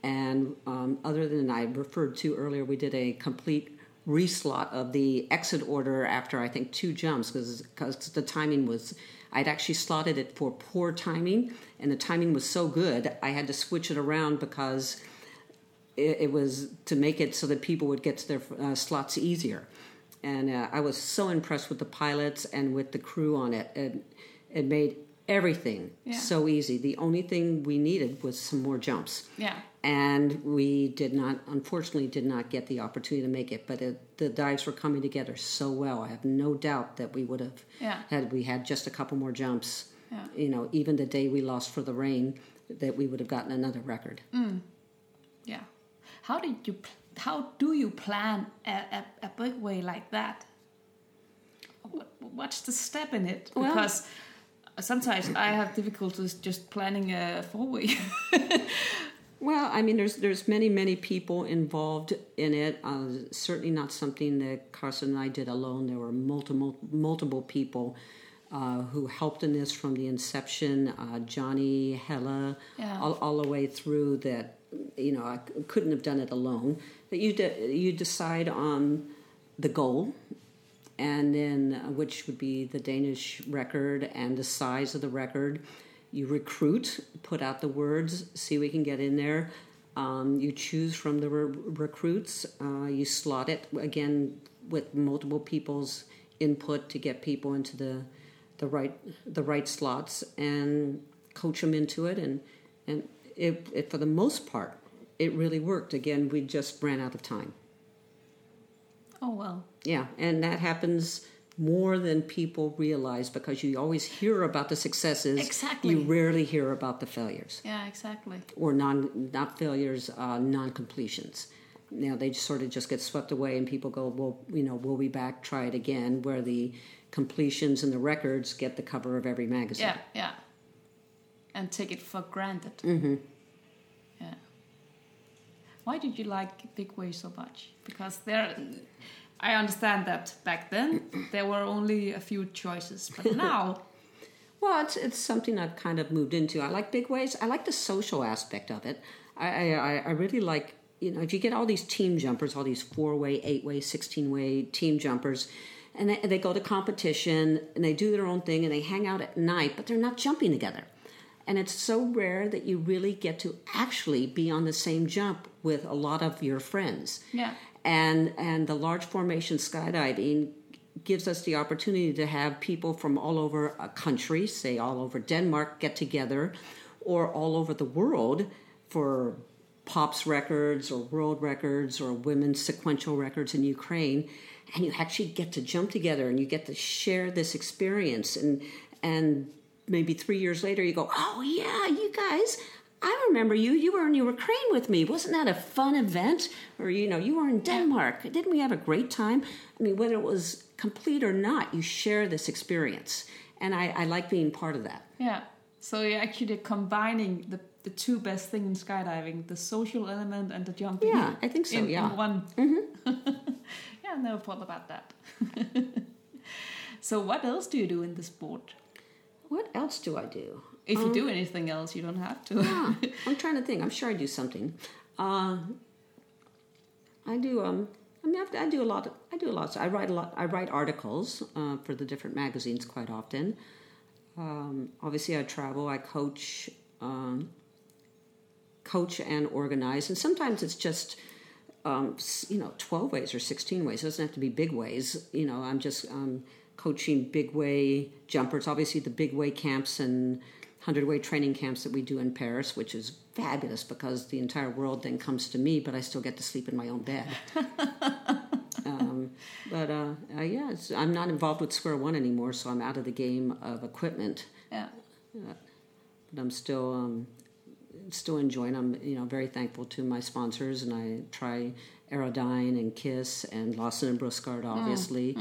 And um, other than I referred to earlier, we did a complete reslot of the exit order after I think two jumps because the timing was I'd actually slotted it for poor timing and the timing was so good I had to switch it around because it, it was to make it so that people would get to their uh, slots easier. And uh, I was so impressed with the pilots and with the crew on it. It, it made everything Yeah. so easy. The only thing we needed was some more jumps. Yeah. And we did not, unfortunately, did not get the opportunity to make it. But it, the dives were coming together so well. I have no doubt that we would have Yeah. had we had just a couple more jumps. Yeah. You know, even the day we lost for the rain, that we would have gotten another record. Mm. Yeah. How did you? How do you plan a, a, a big way like that? What's the step in it? Well- Because sometimes I have difficulties just planning a four way. Well, I mean, there's there's many many people involved in it. Uh, certainly not something that Karsten and I did alone. There were multiple multiple people uh, who helped in this from the inception. Uh, Johnny, Hella, Yeah. all, all the way through. That you know, I couldn't have done it alone. But you de- you decide on the goal, and then uh, which would be the Danish record and the size of the record. You recruit, put out the words, see we can get in there. Um, you choose from the re- recruits. Uh, you slot it again with multiple people's input to get people into the the right the right slots and coach them into it. And and it, it for the most part, it really worked. Again, we just ran out of time. oh well. Yeah, and that happens more than people realize because you always hear about the successes. Exactly. You rarely hear about the failures Yeah, exactly. or non not failures, uh, non completions. Now they sort of just get swept away, and people go, "Well, you know, we'll be back, try it again." Where the completions and the records get the cover of every magazine. Yeah, yeah. And take it for granted. Mm-hmm. Yeah. Why did you like Big Way so much? Because there, I understand that back then there were only a few choices, but now, Well, it's it's something I've kind of moved into. I like big ways. I like the social aspect of it. I I, I really like you know if you get all these team jumpers, all these four way, eight way, sixteen way team jumpers, and they, they go to competition and they do their own thing and they hang out at night, but they're not jumping together. And it's so rare that you really get to actually be on the same jump with a lot of your friends yeah, and and the large formation skydiving gives us the opportunity to have people from all over a country, say all over Denmark, get together, or all over the world for pops records or world records or women's sequential records in Ukraine, and you actually get to jump together and you get to share this experience and and maybe three years later you go, oh yeah, you guys. I remember you. You were in Ukraine with me. Wasn't that a fun event? Or you know, you were in Denmark. Didn't we have a great time? I mean, whether it was complete or not, you share this experience, and I, I like being part of that. yeah. So you're actually combining the, the two best things in skydiving: the social element and the jumping. Yeah, I think so, In, yeah. in one. Mm-hmm. yeah, I never thought about that. so what else do you do in the sport? What else do I do? If you do anything else, you don't have to. Ah, I'm trying to think. I'm sure I do something. Uh, I do. Um, I mean, I do a lot. I do a lot. I write a lot. I write articles uh, for the different magazines quite often. Um, obviously, I travel. I coach, um, coach and organize, and sometimes it's just um, you know, 12 ways or 16 ways. It doesn't have to be big ways. You know, I'm just um, coaching big way jumpers. Obviously, the big way camps and 100 way training camps that we do in Perris, which is fabulous because the entire world then comes to me, but I still get to sleep in my own bed. um, but uh, uh, yeah, I'm not involved with Square One anymore, so I'm out of the game of equipment yeah. but I'm still um, still enjoying. I'm you know very thankful to my sponsors, and I try Aerodyne and Kiss and Larsen and Brusgaard, obviously.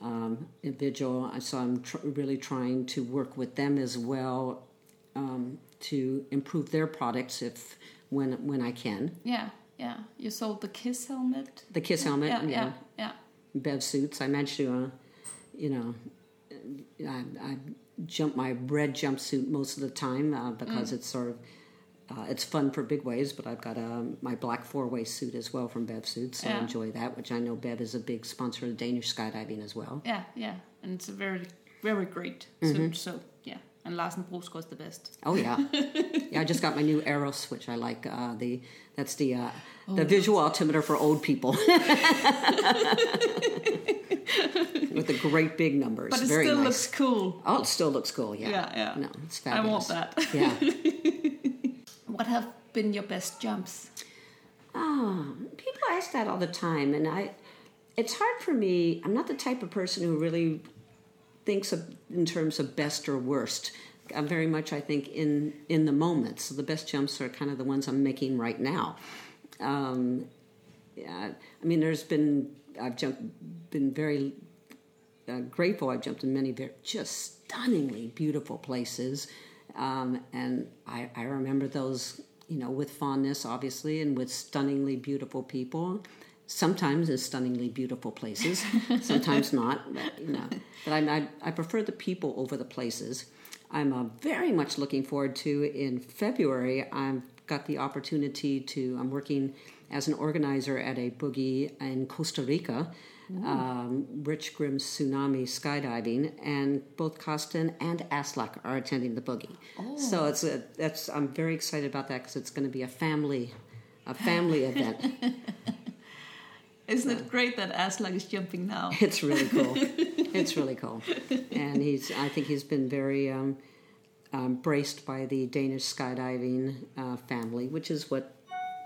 Um, Vigil. So I'm tr- really trying to work with them as well um, to improve their products if when when I can. Yeah, yeah. You sold the Kiss helmet. The Kiss helmet, Yeah, yeah, yeah, yeah. Bev suits. I managed to, uh, you know, I, I jump my red jumpsuit most of the time uh, because it's sort of uh, it's fun for big ways. But I've got um, my black four way suit as well from Bev Suits, so I enjoy that. Which I know Bev is a big sponsor of Danish skydiving as well. Yeah, yeah. And it's a very, very great Mm-hmm. suit. So, yeah. And Larsen Brusgaard is the best. Oh yeah, yeah. I just got my new Eros, which I like. Uh, the that's the uh, Oh, the visual altimeter for old people. with the great big numbers. But it Very still nice. looks cool. Oh, it still looks cool. Yeah. Yeah, yeah. No, it's fabulous. I want that. Yeah. What have been your best jumps? Oh, people ask that all the time, and I. It's hard for me. I'm not the type of person who really thinks of in terms of best or worst. I'm very much, I think, in in the moment. So the best jumps are kind of the ones I'm making right now. Um, yeah, I mean, there's been I've jumped, been very uh, grateful. I've jumped in many very, just stunningly beautiful places, um, and I, I remember those, you know, with fondness, obviously, and with stunningly beautiful people. Sometimes in stunningly beautiful places, sometimes not. But, you know, but I, I, I prefer the people over the places. I'm uh, very much looking forward to in February. I've got the opportunity to. I'm working as an organizer at a boogie in Costa Rica, um, Rich Grimm's Tsunami Skydiving, and both Karsten and Aslak are attending the boogie. So it's a, that's I'm very excited about that because it's going to be a family, a family event. Isn't it great that Aslak is jumping now? It's really cool. it's really cool, and he's. I think he's been very um, um, braced by the Danish skydiving uh, family, which is what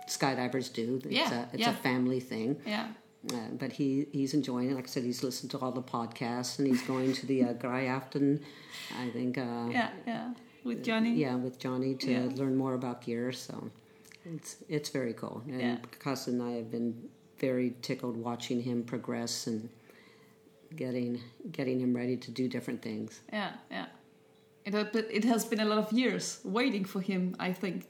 skydivers do. It's Yeah, a, it's yeah. a family thing. Yeah. Uh, but he, he's enjoying it. Like I said, he's listened to all the podcasts, and he's going to the uh, Grafton, I think. Uh, Yeah, yeah. With Johnny? yeah, with Johnny to Yeah. learn more about gear. So it's it's very cool. And Yeah. And I have been very tickled watching him progress and getting getting him ready to do different things. Yeah, yeah. It, has been- it has been a lot of years waiting for him, I think,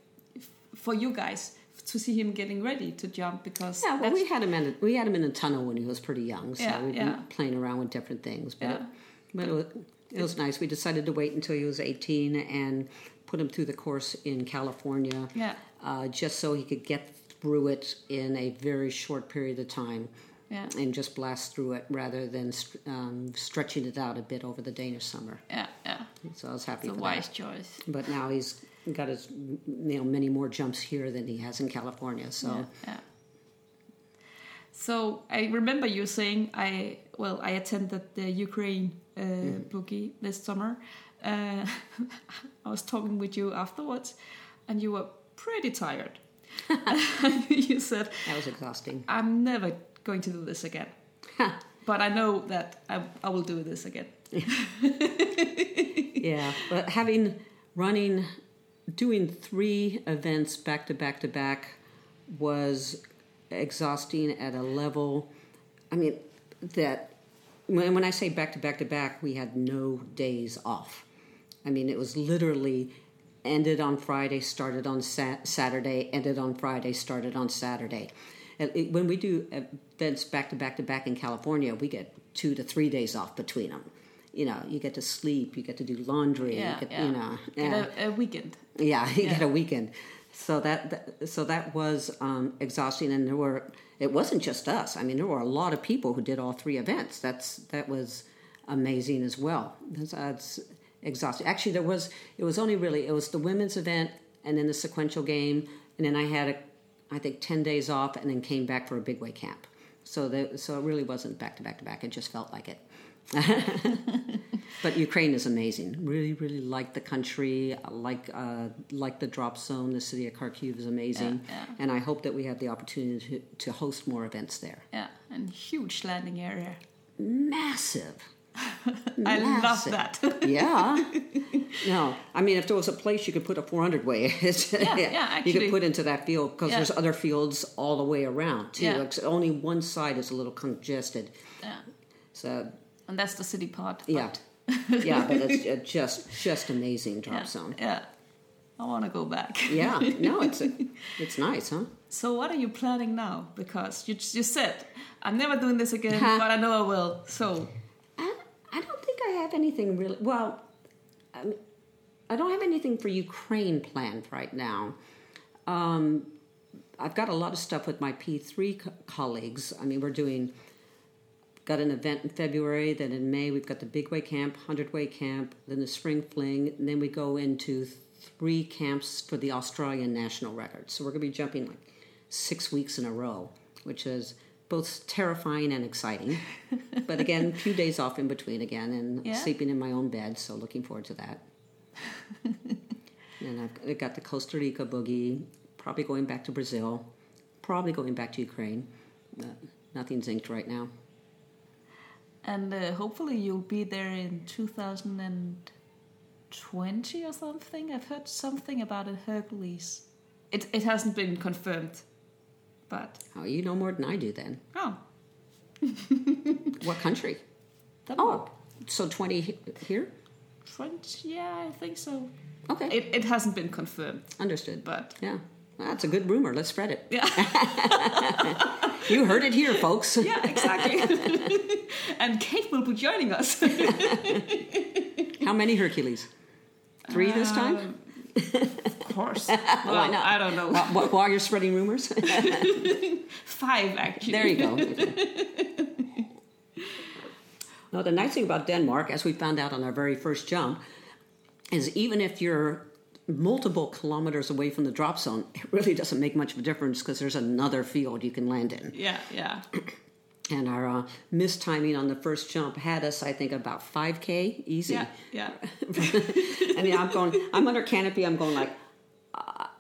for you guys to see him getting ready to jump because Yeah, well, we had him in a, we had him in a tunnel when he was pretty young, so Yeah, we've yeah. been playing around with different things. But Yeah. it, but it was, it was nice. We decided to wait until he was 18 and put him through the course in California, Yeah. uh, just so he could get through it in a very short period of time. Yeah. And just blast through it rather than um, stretching it out a bit over the Danish summer. yeah, yeah. So I was happy It's a wise that. choice. But now he's got his, you know, many more jumps here than he has in California. So Yeah, yeah. So I remember you saying I well I attended the Ukraine uh, boogie this summer. Uh, I was talking with you afterwards, and you were pretty tired. you said that was exhausting. I'm never going to do this again, but I know that I, I will do this again. Yeah, but having running, doing three events back to back to back was exhausting at a level. I mean, that when, when I say back to back to back, we had no days off. I mean, it was literally ended on Friday, started on sat- Saturday, ended on Friday, started on Saturday. It- when we do events back to back to back in California, we get two to three days off between them. You know, you get to sleep, you get to do laundry, Yeah, you get, yeah. you know, Get a, a weekend. Yeah, you get a weekend. So that, that so that was um, exhausting, and there were it wasn't just us. I mean, there were a lot of people who did all three events. That's that was amazing as well. That's, that's exhausting. Actually, there was it was only really it was the women's event, and then the sequential game, and then I had a, I think ten days off, and then came back for a big way camp. So that so it really wasn't back to back to back. It just felt like it. But Ukraine is amazing. Really, really like the country. Like uh, like the drop zone. The city of Kharkiv is amazing, Yeah, yeah. and I hope that we have the opportunity to, to host more events there. Yeah, and huge landing area. Massive. I love that. Yeah. no, I mean, if there was a place you could put a 400 way, it's, yeah, you could put into that field because Yeah. there's other fields all the way around too. Yeah. It's only one side is a little congested. yeah, So and that's the city part. yeah, but- yeah, but it's just just amazing drop yeah, zone. yeah. I want to go back. Yeah, no, it's it's nice, huh? So what are you planning now? Because you you said I'm never doing this again, but I know I will. So I, I don't think I have anything really. Well, I, don't have anything for Ukraine planned right now. Um, I've got a lot of stuff with my P3 co- colleagues. I mean, we're doing, got an event in February, then in May we've got the Big Way Camp, 100 Way Camp, then the Spring Fling, and then we go into three camps for the Australian national record. So we're going to be jumping like six weeks in a row, which is both terrifying and exciting. but again, a few days off in between again and Yeah. sleeping in my own bed, so looking forward to that. and I've I've got the Costa Rica boogie, probably going back to Brazil, probably going back to Ukraine. Uh, nothing's inked right now. And uh, hopefully you'll be there in 2020 or something. I've heard something about a Hercules. It, it hasn't been confirmed, but Oh, you know more than I do then. Oh, What country? Denmark. Oh, so 20 he- here? 20, yeah, I think so. Okay, it, it hasn't been confirmed. understood. But Yeah, well, that's a good rumor. Let's spread it. Yeah, You heard it here, folks. yeah, exactly. and Kate will be joining us. How many Hercules? Three this um, time? Of course. Why not? I don't know. While, while- you're spreading rumors? Five, actually. there you go. now, the nice thing about Denmark, as we found out on our very first jump, is even if you're multiple kilometers away from the drop zone, it really doesn't make much of a difference because there's another field you can land in. Yeah, yeah. And our uh, mistiming on the first jump had us, I think, about 5K easy. Yeah, yeah. I mean, I'm going, I'm under canopy, I'm going like,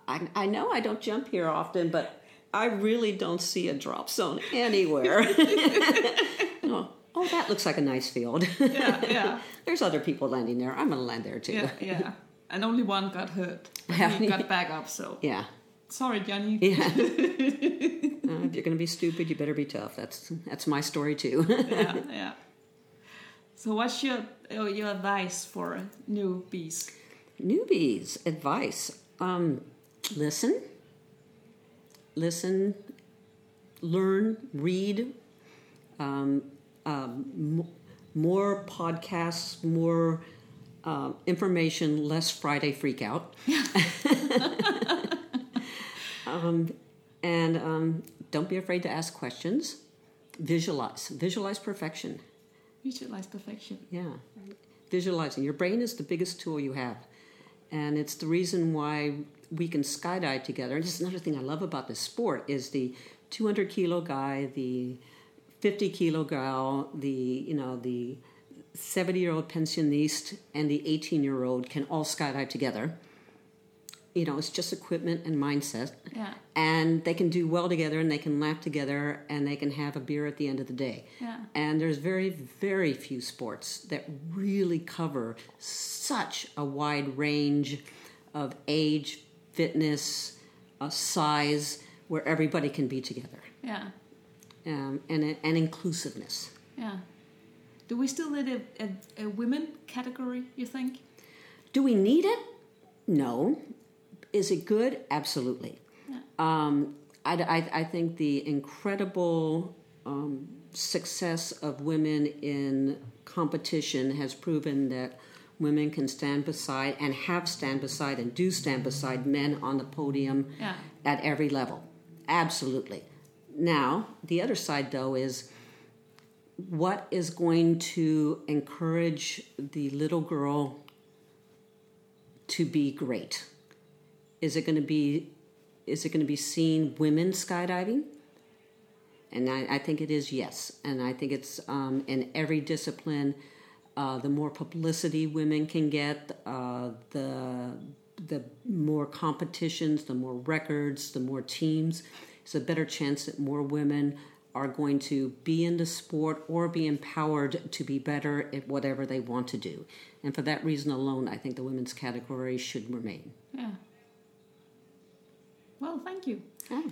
I, I know I don't jump here often, but I really don't see a drop zone anywhere. oh, oh, that looks like a nice field. Yeah, yeah. There's other people landing there. I'm going to land there too. Yeah, yeah. And only one got hurt. He got back up, so. Yeah. Sorry, Johnny. Yeah. Uh, if you're going to be stupid, you better be tough. That's that's my story too. yeah, yeah. So, what's your uh, your advice for newbies? Newbies advice: um, listen, listen, learn, read. Um, um, more podcasts, more um, information, less Friday freak out. um, and um, don't be afraid to ask questions. Visualize, visualize perfection. Visualize perfection. Yeah. Visualizing. Your brain is the biggest tool you have. And it's the reason why we can skydive together. And this is another thing I love about this sport is the 200 kilo guy, the 50 kilo gal, the, you know, the 70 year old pensionist and the 18 year old can all skydive together. You know, it's just equipment and mindset. Yeah. And they can do well together and they can laugh together and they can have a beer at the end of the day. Yeah. And there's very, very few sports that really cover such a wide range of age, fitness, uh, size, where everybody can be together, Yeah, um, and and inclusiveness. yeah. Do we still need a, a, a women category, you think? Do we need it? No. Is it good? Absolutely. Um, I, I, I think the incredible um, success of women in competition has proven that women can stand beside and have stand beside and do stand beside men on the podium Yeah. at every level. Absolutely. Now, the other side, though, is what is going to encourage the little girl to be great? Is it going to be is it going to be seeing women skydiving? And I, I think it is yes. And I think it's um, in every discipline. Uh, the more publicity women can get, uh, the the more competitions, the more records, the more teams. It's a better chance that more women are going to be in the sport or be empowered to be better at whatever they want to do. And for that reason alone, I think the women's category should remain. Yeah. Well, thank you. Oh.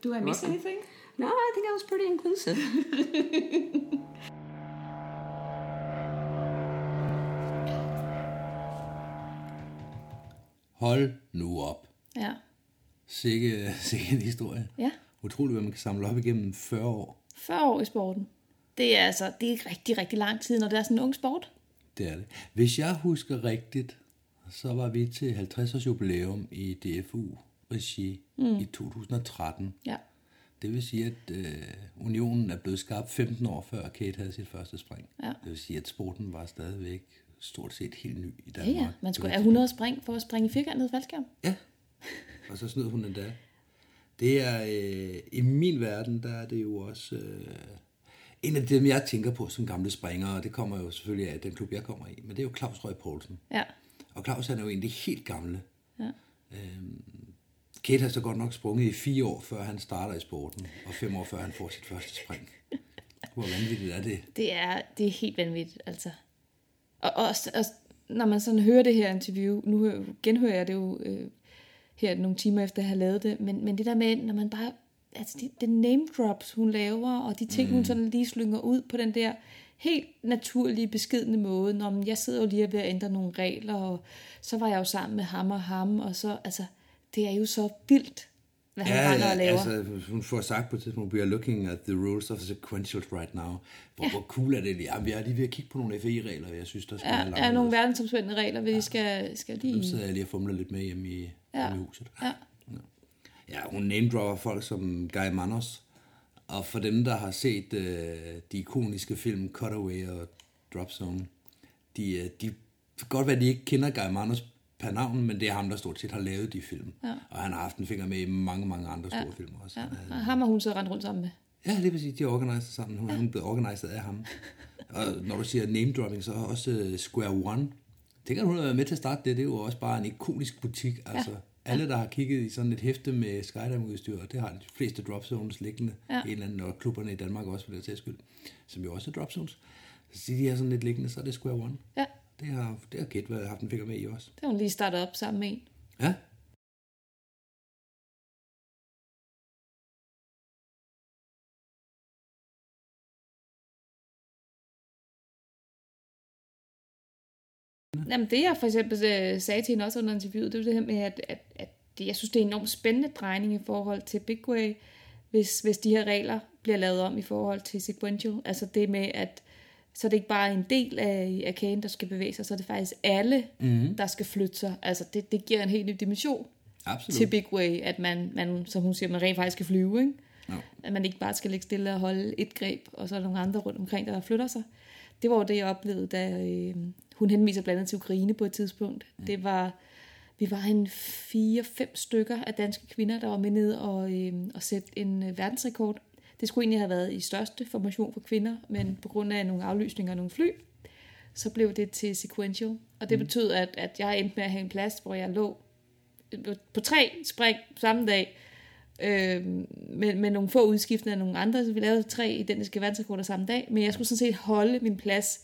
Do I miss Welcome. anything? No, I think I was pretty inclusive. Hold nu op. Ja. Sikke, sikke en historie. Ja. Utroligt, hvad man kan samle op igennem 40 år. 40 år i sporten. Det er altså, det er rigtig, rigtig lang tid, når det er sådan en ung sport. Det er det. Hvis jeg husker rigtigt, så var vi til 50 års jubilæum i DFU-regi mm. i 2013. Ja. Det vil sige, at øh, unionen er blevet skabt 15 år før Kate havde sit første spring. Ja. Det vil sige, at sporten var stadigvæk stort set helt ny i Ja, Danmark. ja. Man Det skulle have 100 spring for at springe i firkantet faldskærm. Ja, og så snød hun endda. Det er, øh, i min verden, der er det jo også øh, en af dem, jeg tænker på som gamle springere, og det kommer jo selvfølgelig af den klub, jeg kommer i, men det er jo Claus Røg Poulsen. Ja. Og Claus han er jo en af de helt gamle. Ja. Øhm, Kate har så godt nok sprunget i fire år, før han starter i sporten, og fem år, før han får sit første spring. Hvor vanvittigt er det? Det er, det er helt vanvittigt, altså. Og også, også når man sådan hører det her interview, nu hø- genhører jeg det jo øh, her nogle timer efter at have lavet det, men, men det der med, når man bare, altså det, det name drops, hun laver, og de ting, mm. hun sådan lige slynger ud på den der helt naturlige, beskedende måde, når man, jeg sidder jo lige ved at ændre nogle regler, og så var jeg jo sammen med ham og ham, og så, altså, det er jo så vildt, hvad han Ja, og ja, laver. altså, hun får sagt på et tidspunkt, we are looking at the rules of sequentials right now. Hvor, ja. hvor cool er det lige? Jamen, jeg er lige ved at kigge på nogle FI-regler, jeg synes, der skal Ja, være er nogle verdensomspændende regler, vi skal, skal Dem lige... sidder jeg lige og fumler lidt med hjemme i, Ja. hjemme i huset. Ja. Ja, hun name-dropper folk som Guy Manos. Og for dem, der har set øh, de ikoniske film Cutaway og Drop Zone, de, øh, de kan godt være, at de ikke kender Guy Manos per navn, men det er ham, der stort set har lavet de film. Ja. Og han har haft en finger med i mange, mange andre store film også. Ja, og ham har hun så rendt rundt sammen med. Ja, lige præcis. De er organiseret sammen. Hun, ja. hun blevet organiseret af ham. Og når du siger name dropping, så er også uh, Square One. Det kan hun have været med til at starte det. Det er jo også bare en ikonisk butik. Altså, alle, der har kigget i sådan et hæfte med skydiving-udstyr, og det har de fleste drop zones liggende ja. Ja. en eller anden, og klubberne i Danmark også for det sags skyld, som jo også er drop zones. Så siger de her sådan lidt liggende, så er det Square One. Ja, Det har, det har Kate været, haft en finger med i også. det har hun lige startet op sammen med en. Ja. Jamen det jeg for eksempel øh, sagde til hende også under interviewet, det var det her med, at, at, at det, jeg synes, det er en enormt spændende drejning i forhold til Big Way, hvis, hvis de her regler bliver lavet om i forhold til sequential. Altså det med, at så er det ikke bare en del af, af kagen, der skal bevæge sig, så er det faktisk alle, mm. der skal flytte sig. Altså det, det giver en helt ny dimension Absolut. til Big Way, at man, man, som hun siger, man rent faktisk skal flyve, ikke? Ja. At man ikke bare skal ligge stille og holde et greb, og så er der nogle andre rundt omkring, der flytter sig. Det var jo det, jeg oplevede, da øh, hun henviser blandt andet til Ukraine på et tidspunkt. Mm. Det var, vi var en fire-fem stykker af danske kvinder, der var med ned og, øh, og sætte en øh, verdensrekord. Det skulle egentlig have været i største formation for kvinder, men på grund af nogle aflysninger og nogle fly, så blev det til sequential. Og det mm. betød, at, at jeg endte med at have en plads, hvor jeg lå på tre spring samme dag, øh, med, med nogle få udskiftninger af nogle andre, så vi lavede tre identiske verdensrekorder samme dag, men jeg skulle sådan set holde min plads,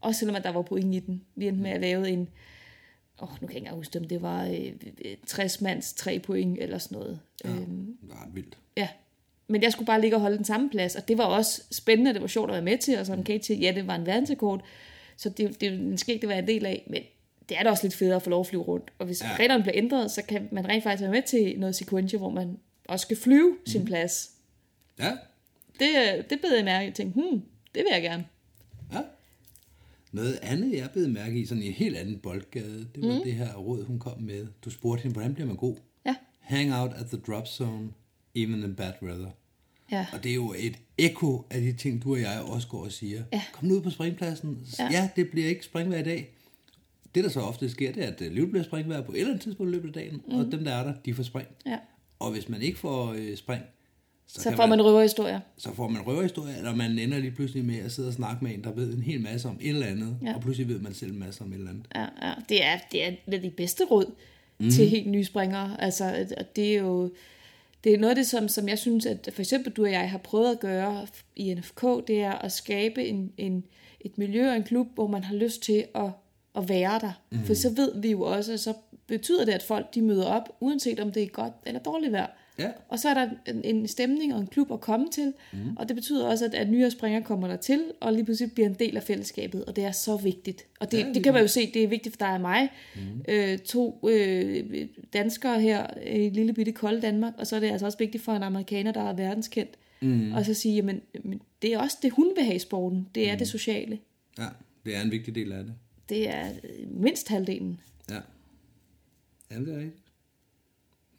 også selvom at der var point i den. Vi endte med at lave en, åh, nu kan jeg ikke engang huske om det var øh, 60 mands tre point, eller sådan noget. Ja, Øh, det ret vildt. ja. Men jeg skulle bare ligge og holde den samme plads, og det var også spændende, det var sjovt at være med til, og som Kate siger, ja, det var en verdensrekord, så det, det skal ikke det være en del af, men det er da også lidt federe at få lov at flyve rundt. Og hvis Ja. reglerne bliver ændret, så kan man rent faktisk være med til noget sequential, hvor man også skal flyve mm. sin plads. Ja, Det, øh, det bed jeg mærke. Jeg tænkte, hmm, det vil jeg gerne. Ja. Noget andet, jeg blev mærke i, sådan en helt anden boldgade, det var mm. det her råd, hun kom med. Du spurgte hende, hvordan bliver man god? Ja. Hang out at the drop zone, even in bad weather. Ja. Og det er jo et ekko af de ting, du og jeg også går og siger. Ja. Kom nu ud på springpladsen. Ja. Ja. det bliver ikke springvejr i dag. Det, der så ofte sker, det er, at livet bliver springvejr på et eller andet tidspunkt i løbet af dagen, mm. og dem, der er der, de får spring. ja. Og hvis man ikke får øh, spring, så, Så får man røverhistorier. så får man røverhistorie, eller man ender lige pludselig med at sidde og snakke med en, der ved en hel masse om et eller andet, ja. Og pludselig ved man selv en masse om et eller andet. Ja, ja. Det, er, det er et af de bedste råd mm. til helt nye springere. Altså, og det er jo det er noget af det, som, som jeg synes, at for eksempel du og jeg har prøvet at gøre i NFK, det er at skabe en, en, et miljø og en klub, hvor man har lyst til at, at være der. Mm. For så ved vi jo også, at så betyder det, at folk de møder op, uanset om det er godt eller dårligt vejr. Ja. Og så er der en, stemning og en klub at komme til, mm. og det betyder også, at, at nyere springere kommer der til, og lige pludselig bliver en del af fællesskabet, og det er så vigtigt. Og det, Ja, det det kan man jo se, det er vigtigt for dig og mig. Mm. Øh, to øh, danskere her i lille bitte kolde Danmark, og så er det altså også vigtigt for en amerikaner, der er verdenskendt, mm. og så sige, jamen, men det er også det, hun vil have i sporten. Det er mm. det sociale. Ja, det er en vigtig del af det. Det er mindst halvdelen. Ja. Jamen, det er rigtigt.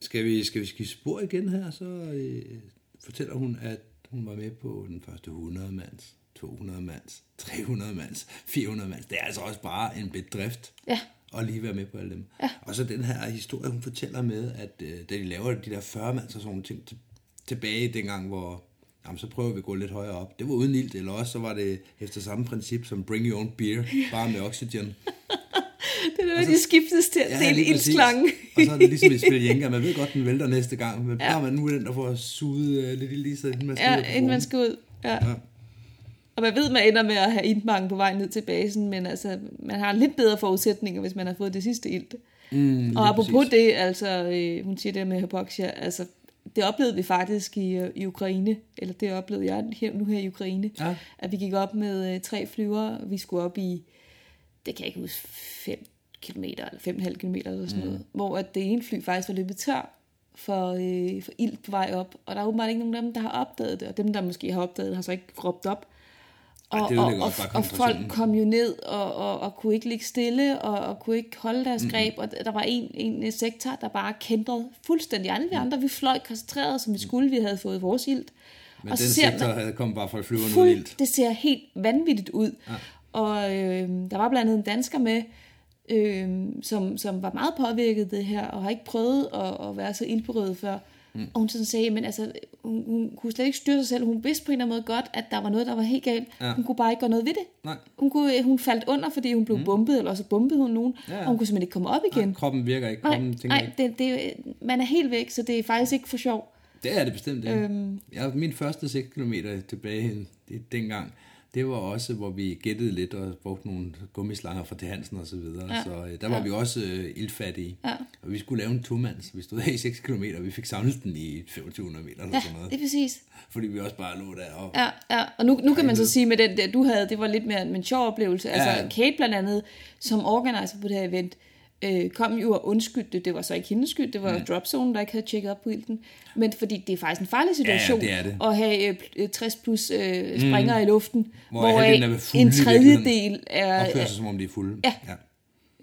Skal vi, skal vi skifte spor igen her, så øh, fortæller hun, at hun var med på den første 100 mands, 200 mands, 300 mands, 400 mands. Det er altså også bare en bedrift. Ja, og lige være med på alle dem. Ja. Og så den her historie, hun fortæller med, at øh, da de laver de der 40 mands og sådan nogle ting til, tilbage dengang, hvor jamen, så prøver vi at gå lidt højere op. Det var uden ilt, eller også så var det efter samme princip som bring your own beer, bare med oxygen. Det er noget, de skiftes til at Ja, dele lige præcis. ildslangen. Og så er det ligesom i spil Jenga. Man ved godt, den vælter næste gang, men bare man nu den, der får suget uh, lidt i sig, inden man skal ud Ja, inden man skal ud. Ja. Ja. Og man ved, man ender med at have iltmangel på vej ned til basen, men altså, man har lidt bedre forudsætninger, hvis man har fået det sidste ilt. Mm, Og apropos det, altså, øh, hun siger det med hypoxia, altså, det oplevede vi faktisk i, øh, i Ukraine, eller det oplevede jeg her, nu her i Ukraine, Ja. at vi gik op med øh, tre flyver, vi skulle op i, det kan jeg ikke huske, 5 km eller 5,5 km eller sådan noget, hvor at det ene fly faktisk var løbet tør for, øh, for ild på vej op, og der er åbenbart ikke nogen af dem, der har opdaget det, og dem, der måske har opdaget det, har så ikke råbt op. Og, Ej, det og, og, og folk kom jo ned og, og, og kunne ikke ligge stille, og, og kunne ikke holde deres Mm-hmm. greb, og der var en, en sektor, der bare kændrede fuldstændig. Alle vi andre, vi fløj koncentreret, som vi skulle, vi havde fået vores ild. Men og den ser sektor havde kommet bare fra flyverne Fuld, ilt. det ser helt vanvittigt ud. Ja. Og øh, der var blandt andet en dansker med, øh, som, som var meget påvirket det her, og har ikke prøvet at, at være så ildberøvet før. Mm. Og hun sådan sagde, men altså, hun, hun kunne slet ikke styre sig selv. Hun vidste på en eller anden måde godt, at der var noget, der var helt galt. Ja. Hun kunne bare ikke gøre noget ved det. Nej. Hun, kunne, hun faldt under, fordi hun blev mm. bombet, eller også bombede hun nogen, Ja, ja. og hun kunne simpelthen ikke komme op igen. Nej, kroppen virker ikke. Nej, Kroppen tænker nej ikke. det, det, man er helt væk, så det er faktisk ikke for sjov. Det er det bestemt ikke. Øhm. Jeg, min første 6 km tilbage dengang, det var også, hvor vi gættede lidt og brugte nogle gummislanger fra til Hansen og så videre. Ja. Så øh, der var Ja. vi også øh, ildfattige. Ja. Og vi skulle lave en tomands. Vi stod af i 6 km, og vi fik samlet den i 2500 meter eller Ja, sådan noget. det er præcis. Fordi vi også bare lå der og... Ja, ja. og nu, nu kan man så sige med den der, du havde, det var lidt mere en sjov oplevelse. Altså Ja. Kate blandt andet, som organizer på det her event, øh, kom jo og undskyldte, det var så ikke hendes skyld, det var mm. Dropzone, der ikke havde tjekket op på ilten, men fordi det er faktisk en farlig situation det er det. at have øh, pl- øh, 60 plus øh, springer mm. i luften, Hvor halvdelen er en tredjedel er... Opfører er sig, som om de er fulde. Ja.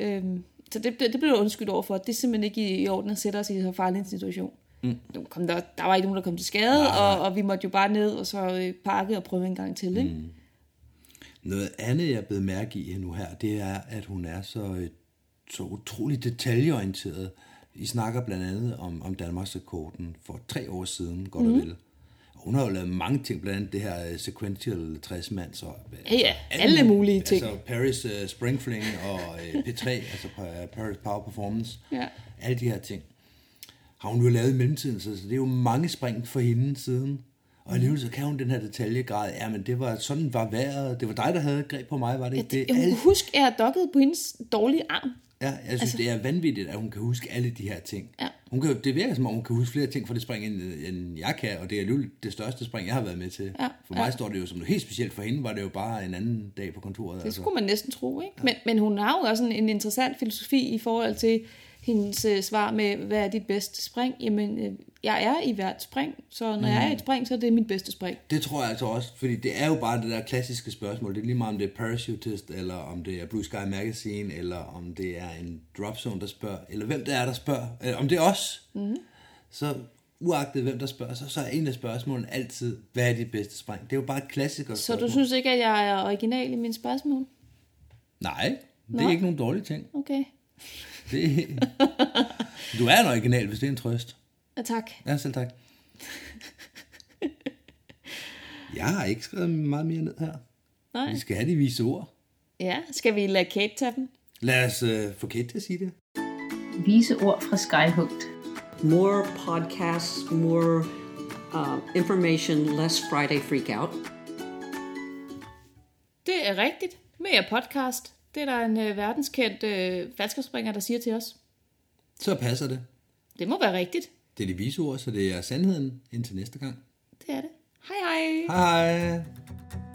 ja. øhm, så det, det, det blev undskyldt over for. Det er simpelthen ikke i, i orden at sætte os i så farlig en situation. Mm. Nu kom der, der var ikke nogen, der kom til skade, Nej, og, og vi måtte jo bare ned og så øh, pakke og prøve en gang til. Ikke? Mm. Noget andet, jeg blevet mærke i nu her, det er, at hun er så, øh, så utrolig detaljeorienteret. I snakker blandt andet om, om Danmarks rekorden for tre år siden, godt mm. og vel. Og hun har jo lavet mange ting, blandt andet det her øh, sequential 60 mands og Ja, ja, alle mulige ting. Altså Paris uh, Spring Fling og uh, P3, altså Pa- Paris Power Performance. Ja. Alle de her ting har hun jo lavet i mellemtiden, så så det er jo mange spring for hende siden. Og alligevel så kan hun den her detaljegrad. Ja, men det var sådan var vejret. Det var dig, der havde greb på mig, var det ikke det? Jeg Alle, kan huske, at jeg dokket på hendes dårlige arm. Ja, jeg synes, altså- altså, det er vanvittigt, at hun kan huske alle de her ting. Ja. Hun kan, det virker som om, hun kan huske flere ting fra det spring, end, end jeg kan, og det er alligevel det største spring, jeg har været med til. Ja, For mig ja. står det jo som noget helt specielt. For hende var det jo bare en anden dag på kontoret. Det skulle man næsten tro, ikke? Men, men hun har jo også en, en interessant filosofi i forhold til hendes øh, svar med, hvad er dit bedste spring? Jamen, øh, jeg er i hvert spring, så når jeg er i et spring, så er det mit bedste spring. Det tror jeg altså også, fordi det er jo bare det der klassiske spørgsmål. Det er lige meget om det er parachutist, eller om det er Blue Sky Magazine, eller om det er en drop zone, der spørger, eller hvem det er, der spørger, eller om det er os. Mm. Så uagtet hvem der spørger, så, så er en af spørgsmålene altid, hvad er dit bedste spring? Det er jo bare et klassiker Så du synes ikke, at jeg er original i mine spørgsmål? Nej, det er Nå. ikke nogen dårlig ting. Okay. Det... du er en original, hvis det er en trøst. Ja, tak. Ja, selv tak. Jeg har ikke skrevet meget mere ned her. Nej. Vi skal have de vise ord. Ja, skal vi lade Kate tage dem? Lad os uh, få Kate til at sige det. Vise ord fra Skyhooked. More podcasts, more uh, information, less Friday freak out. Det er rigtigt. Mere podcast. Det er der en øh, verdenskendt øh, falskerspringer, der siger til os. Så passer det. Det må være rigtigt. Det er de vise ord, så det er sandheden indtil næste gang. Det er det. Hej hej. Hej hej.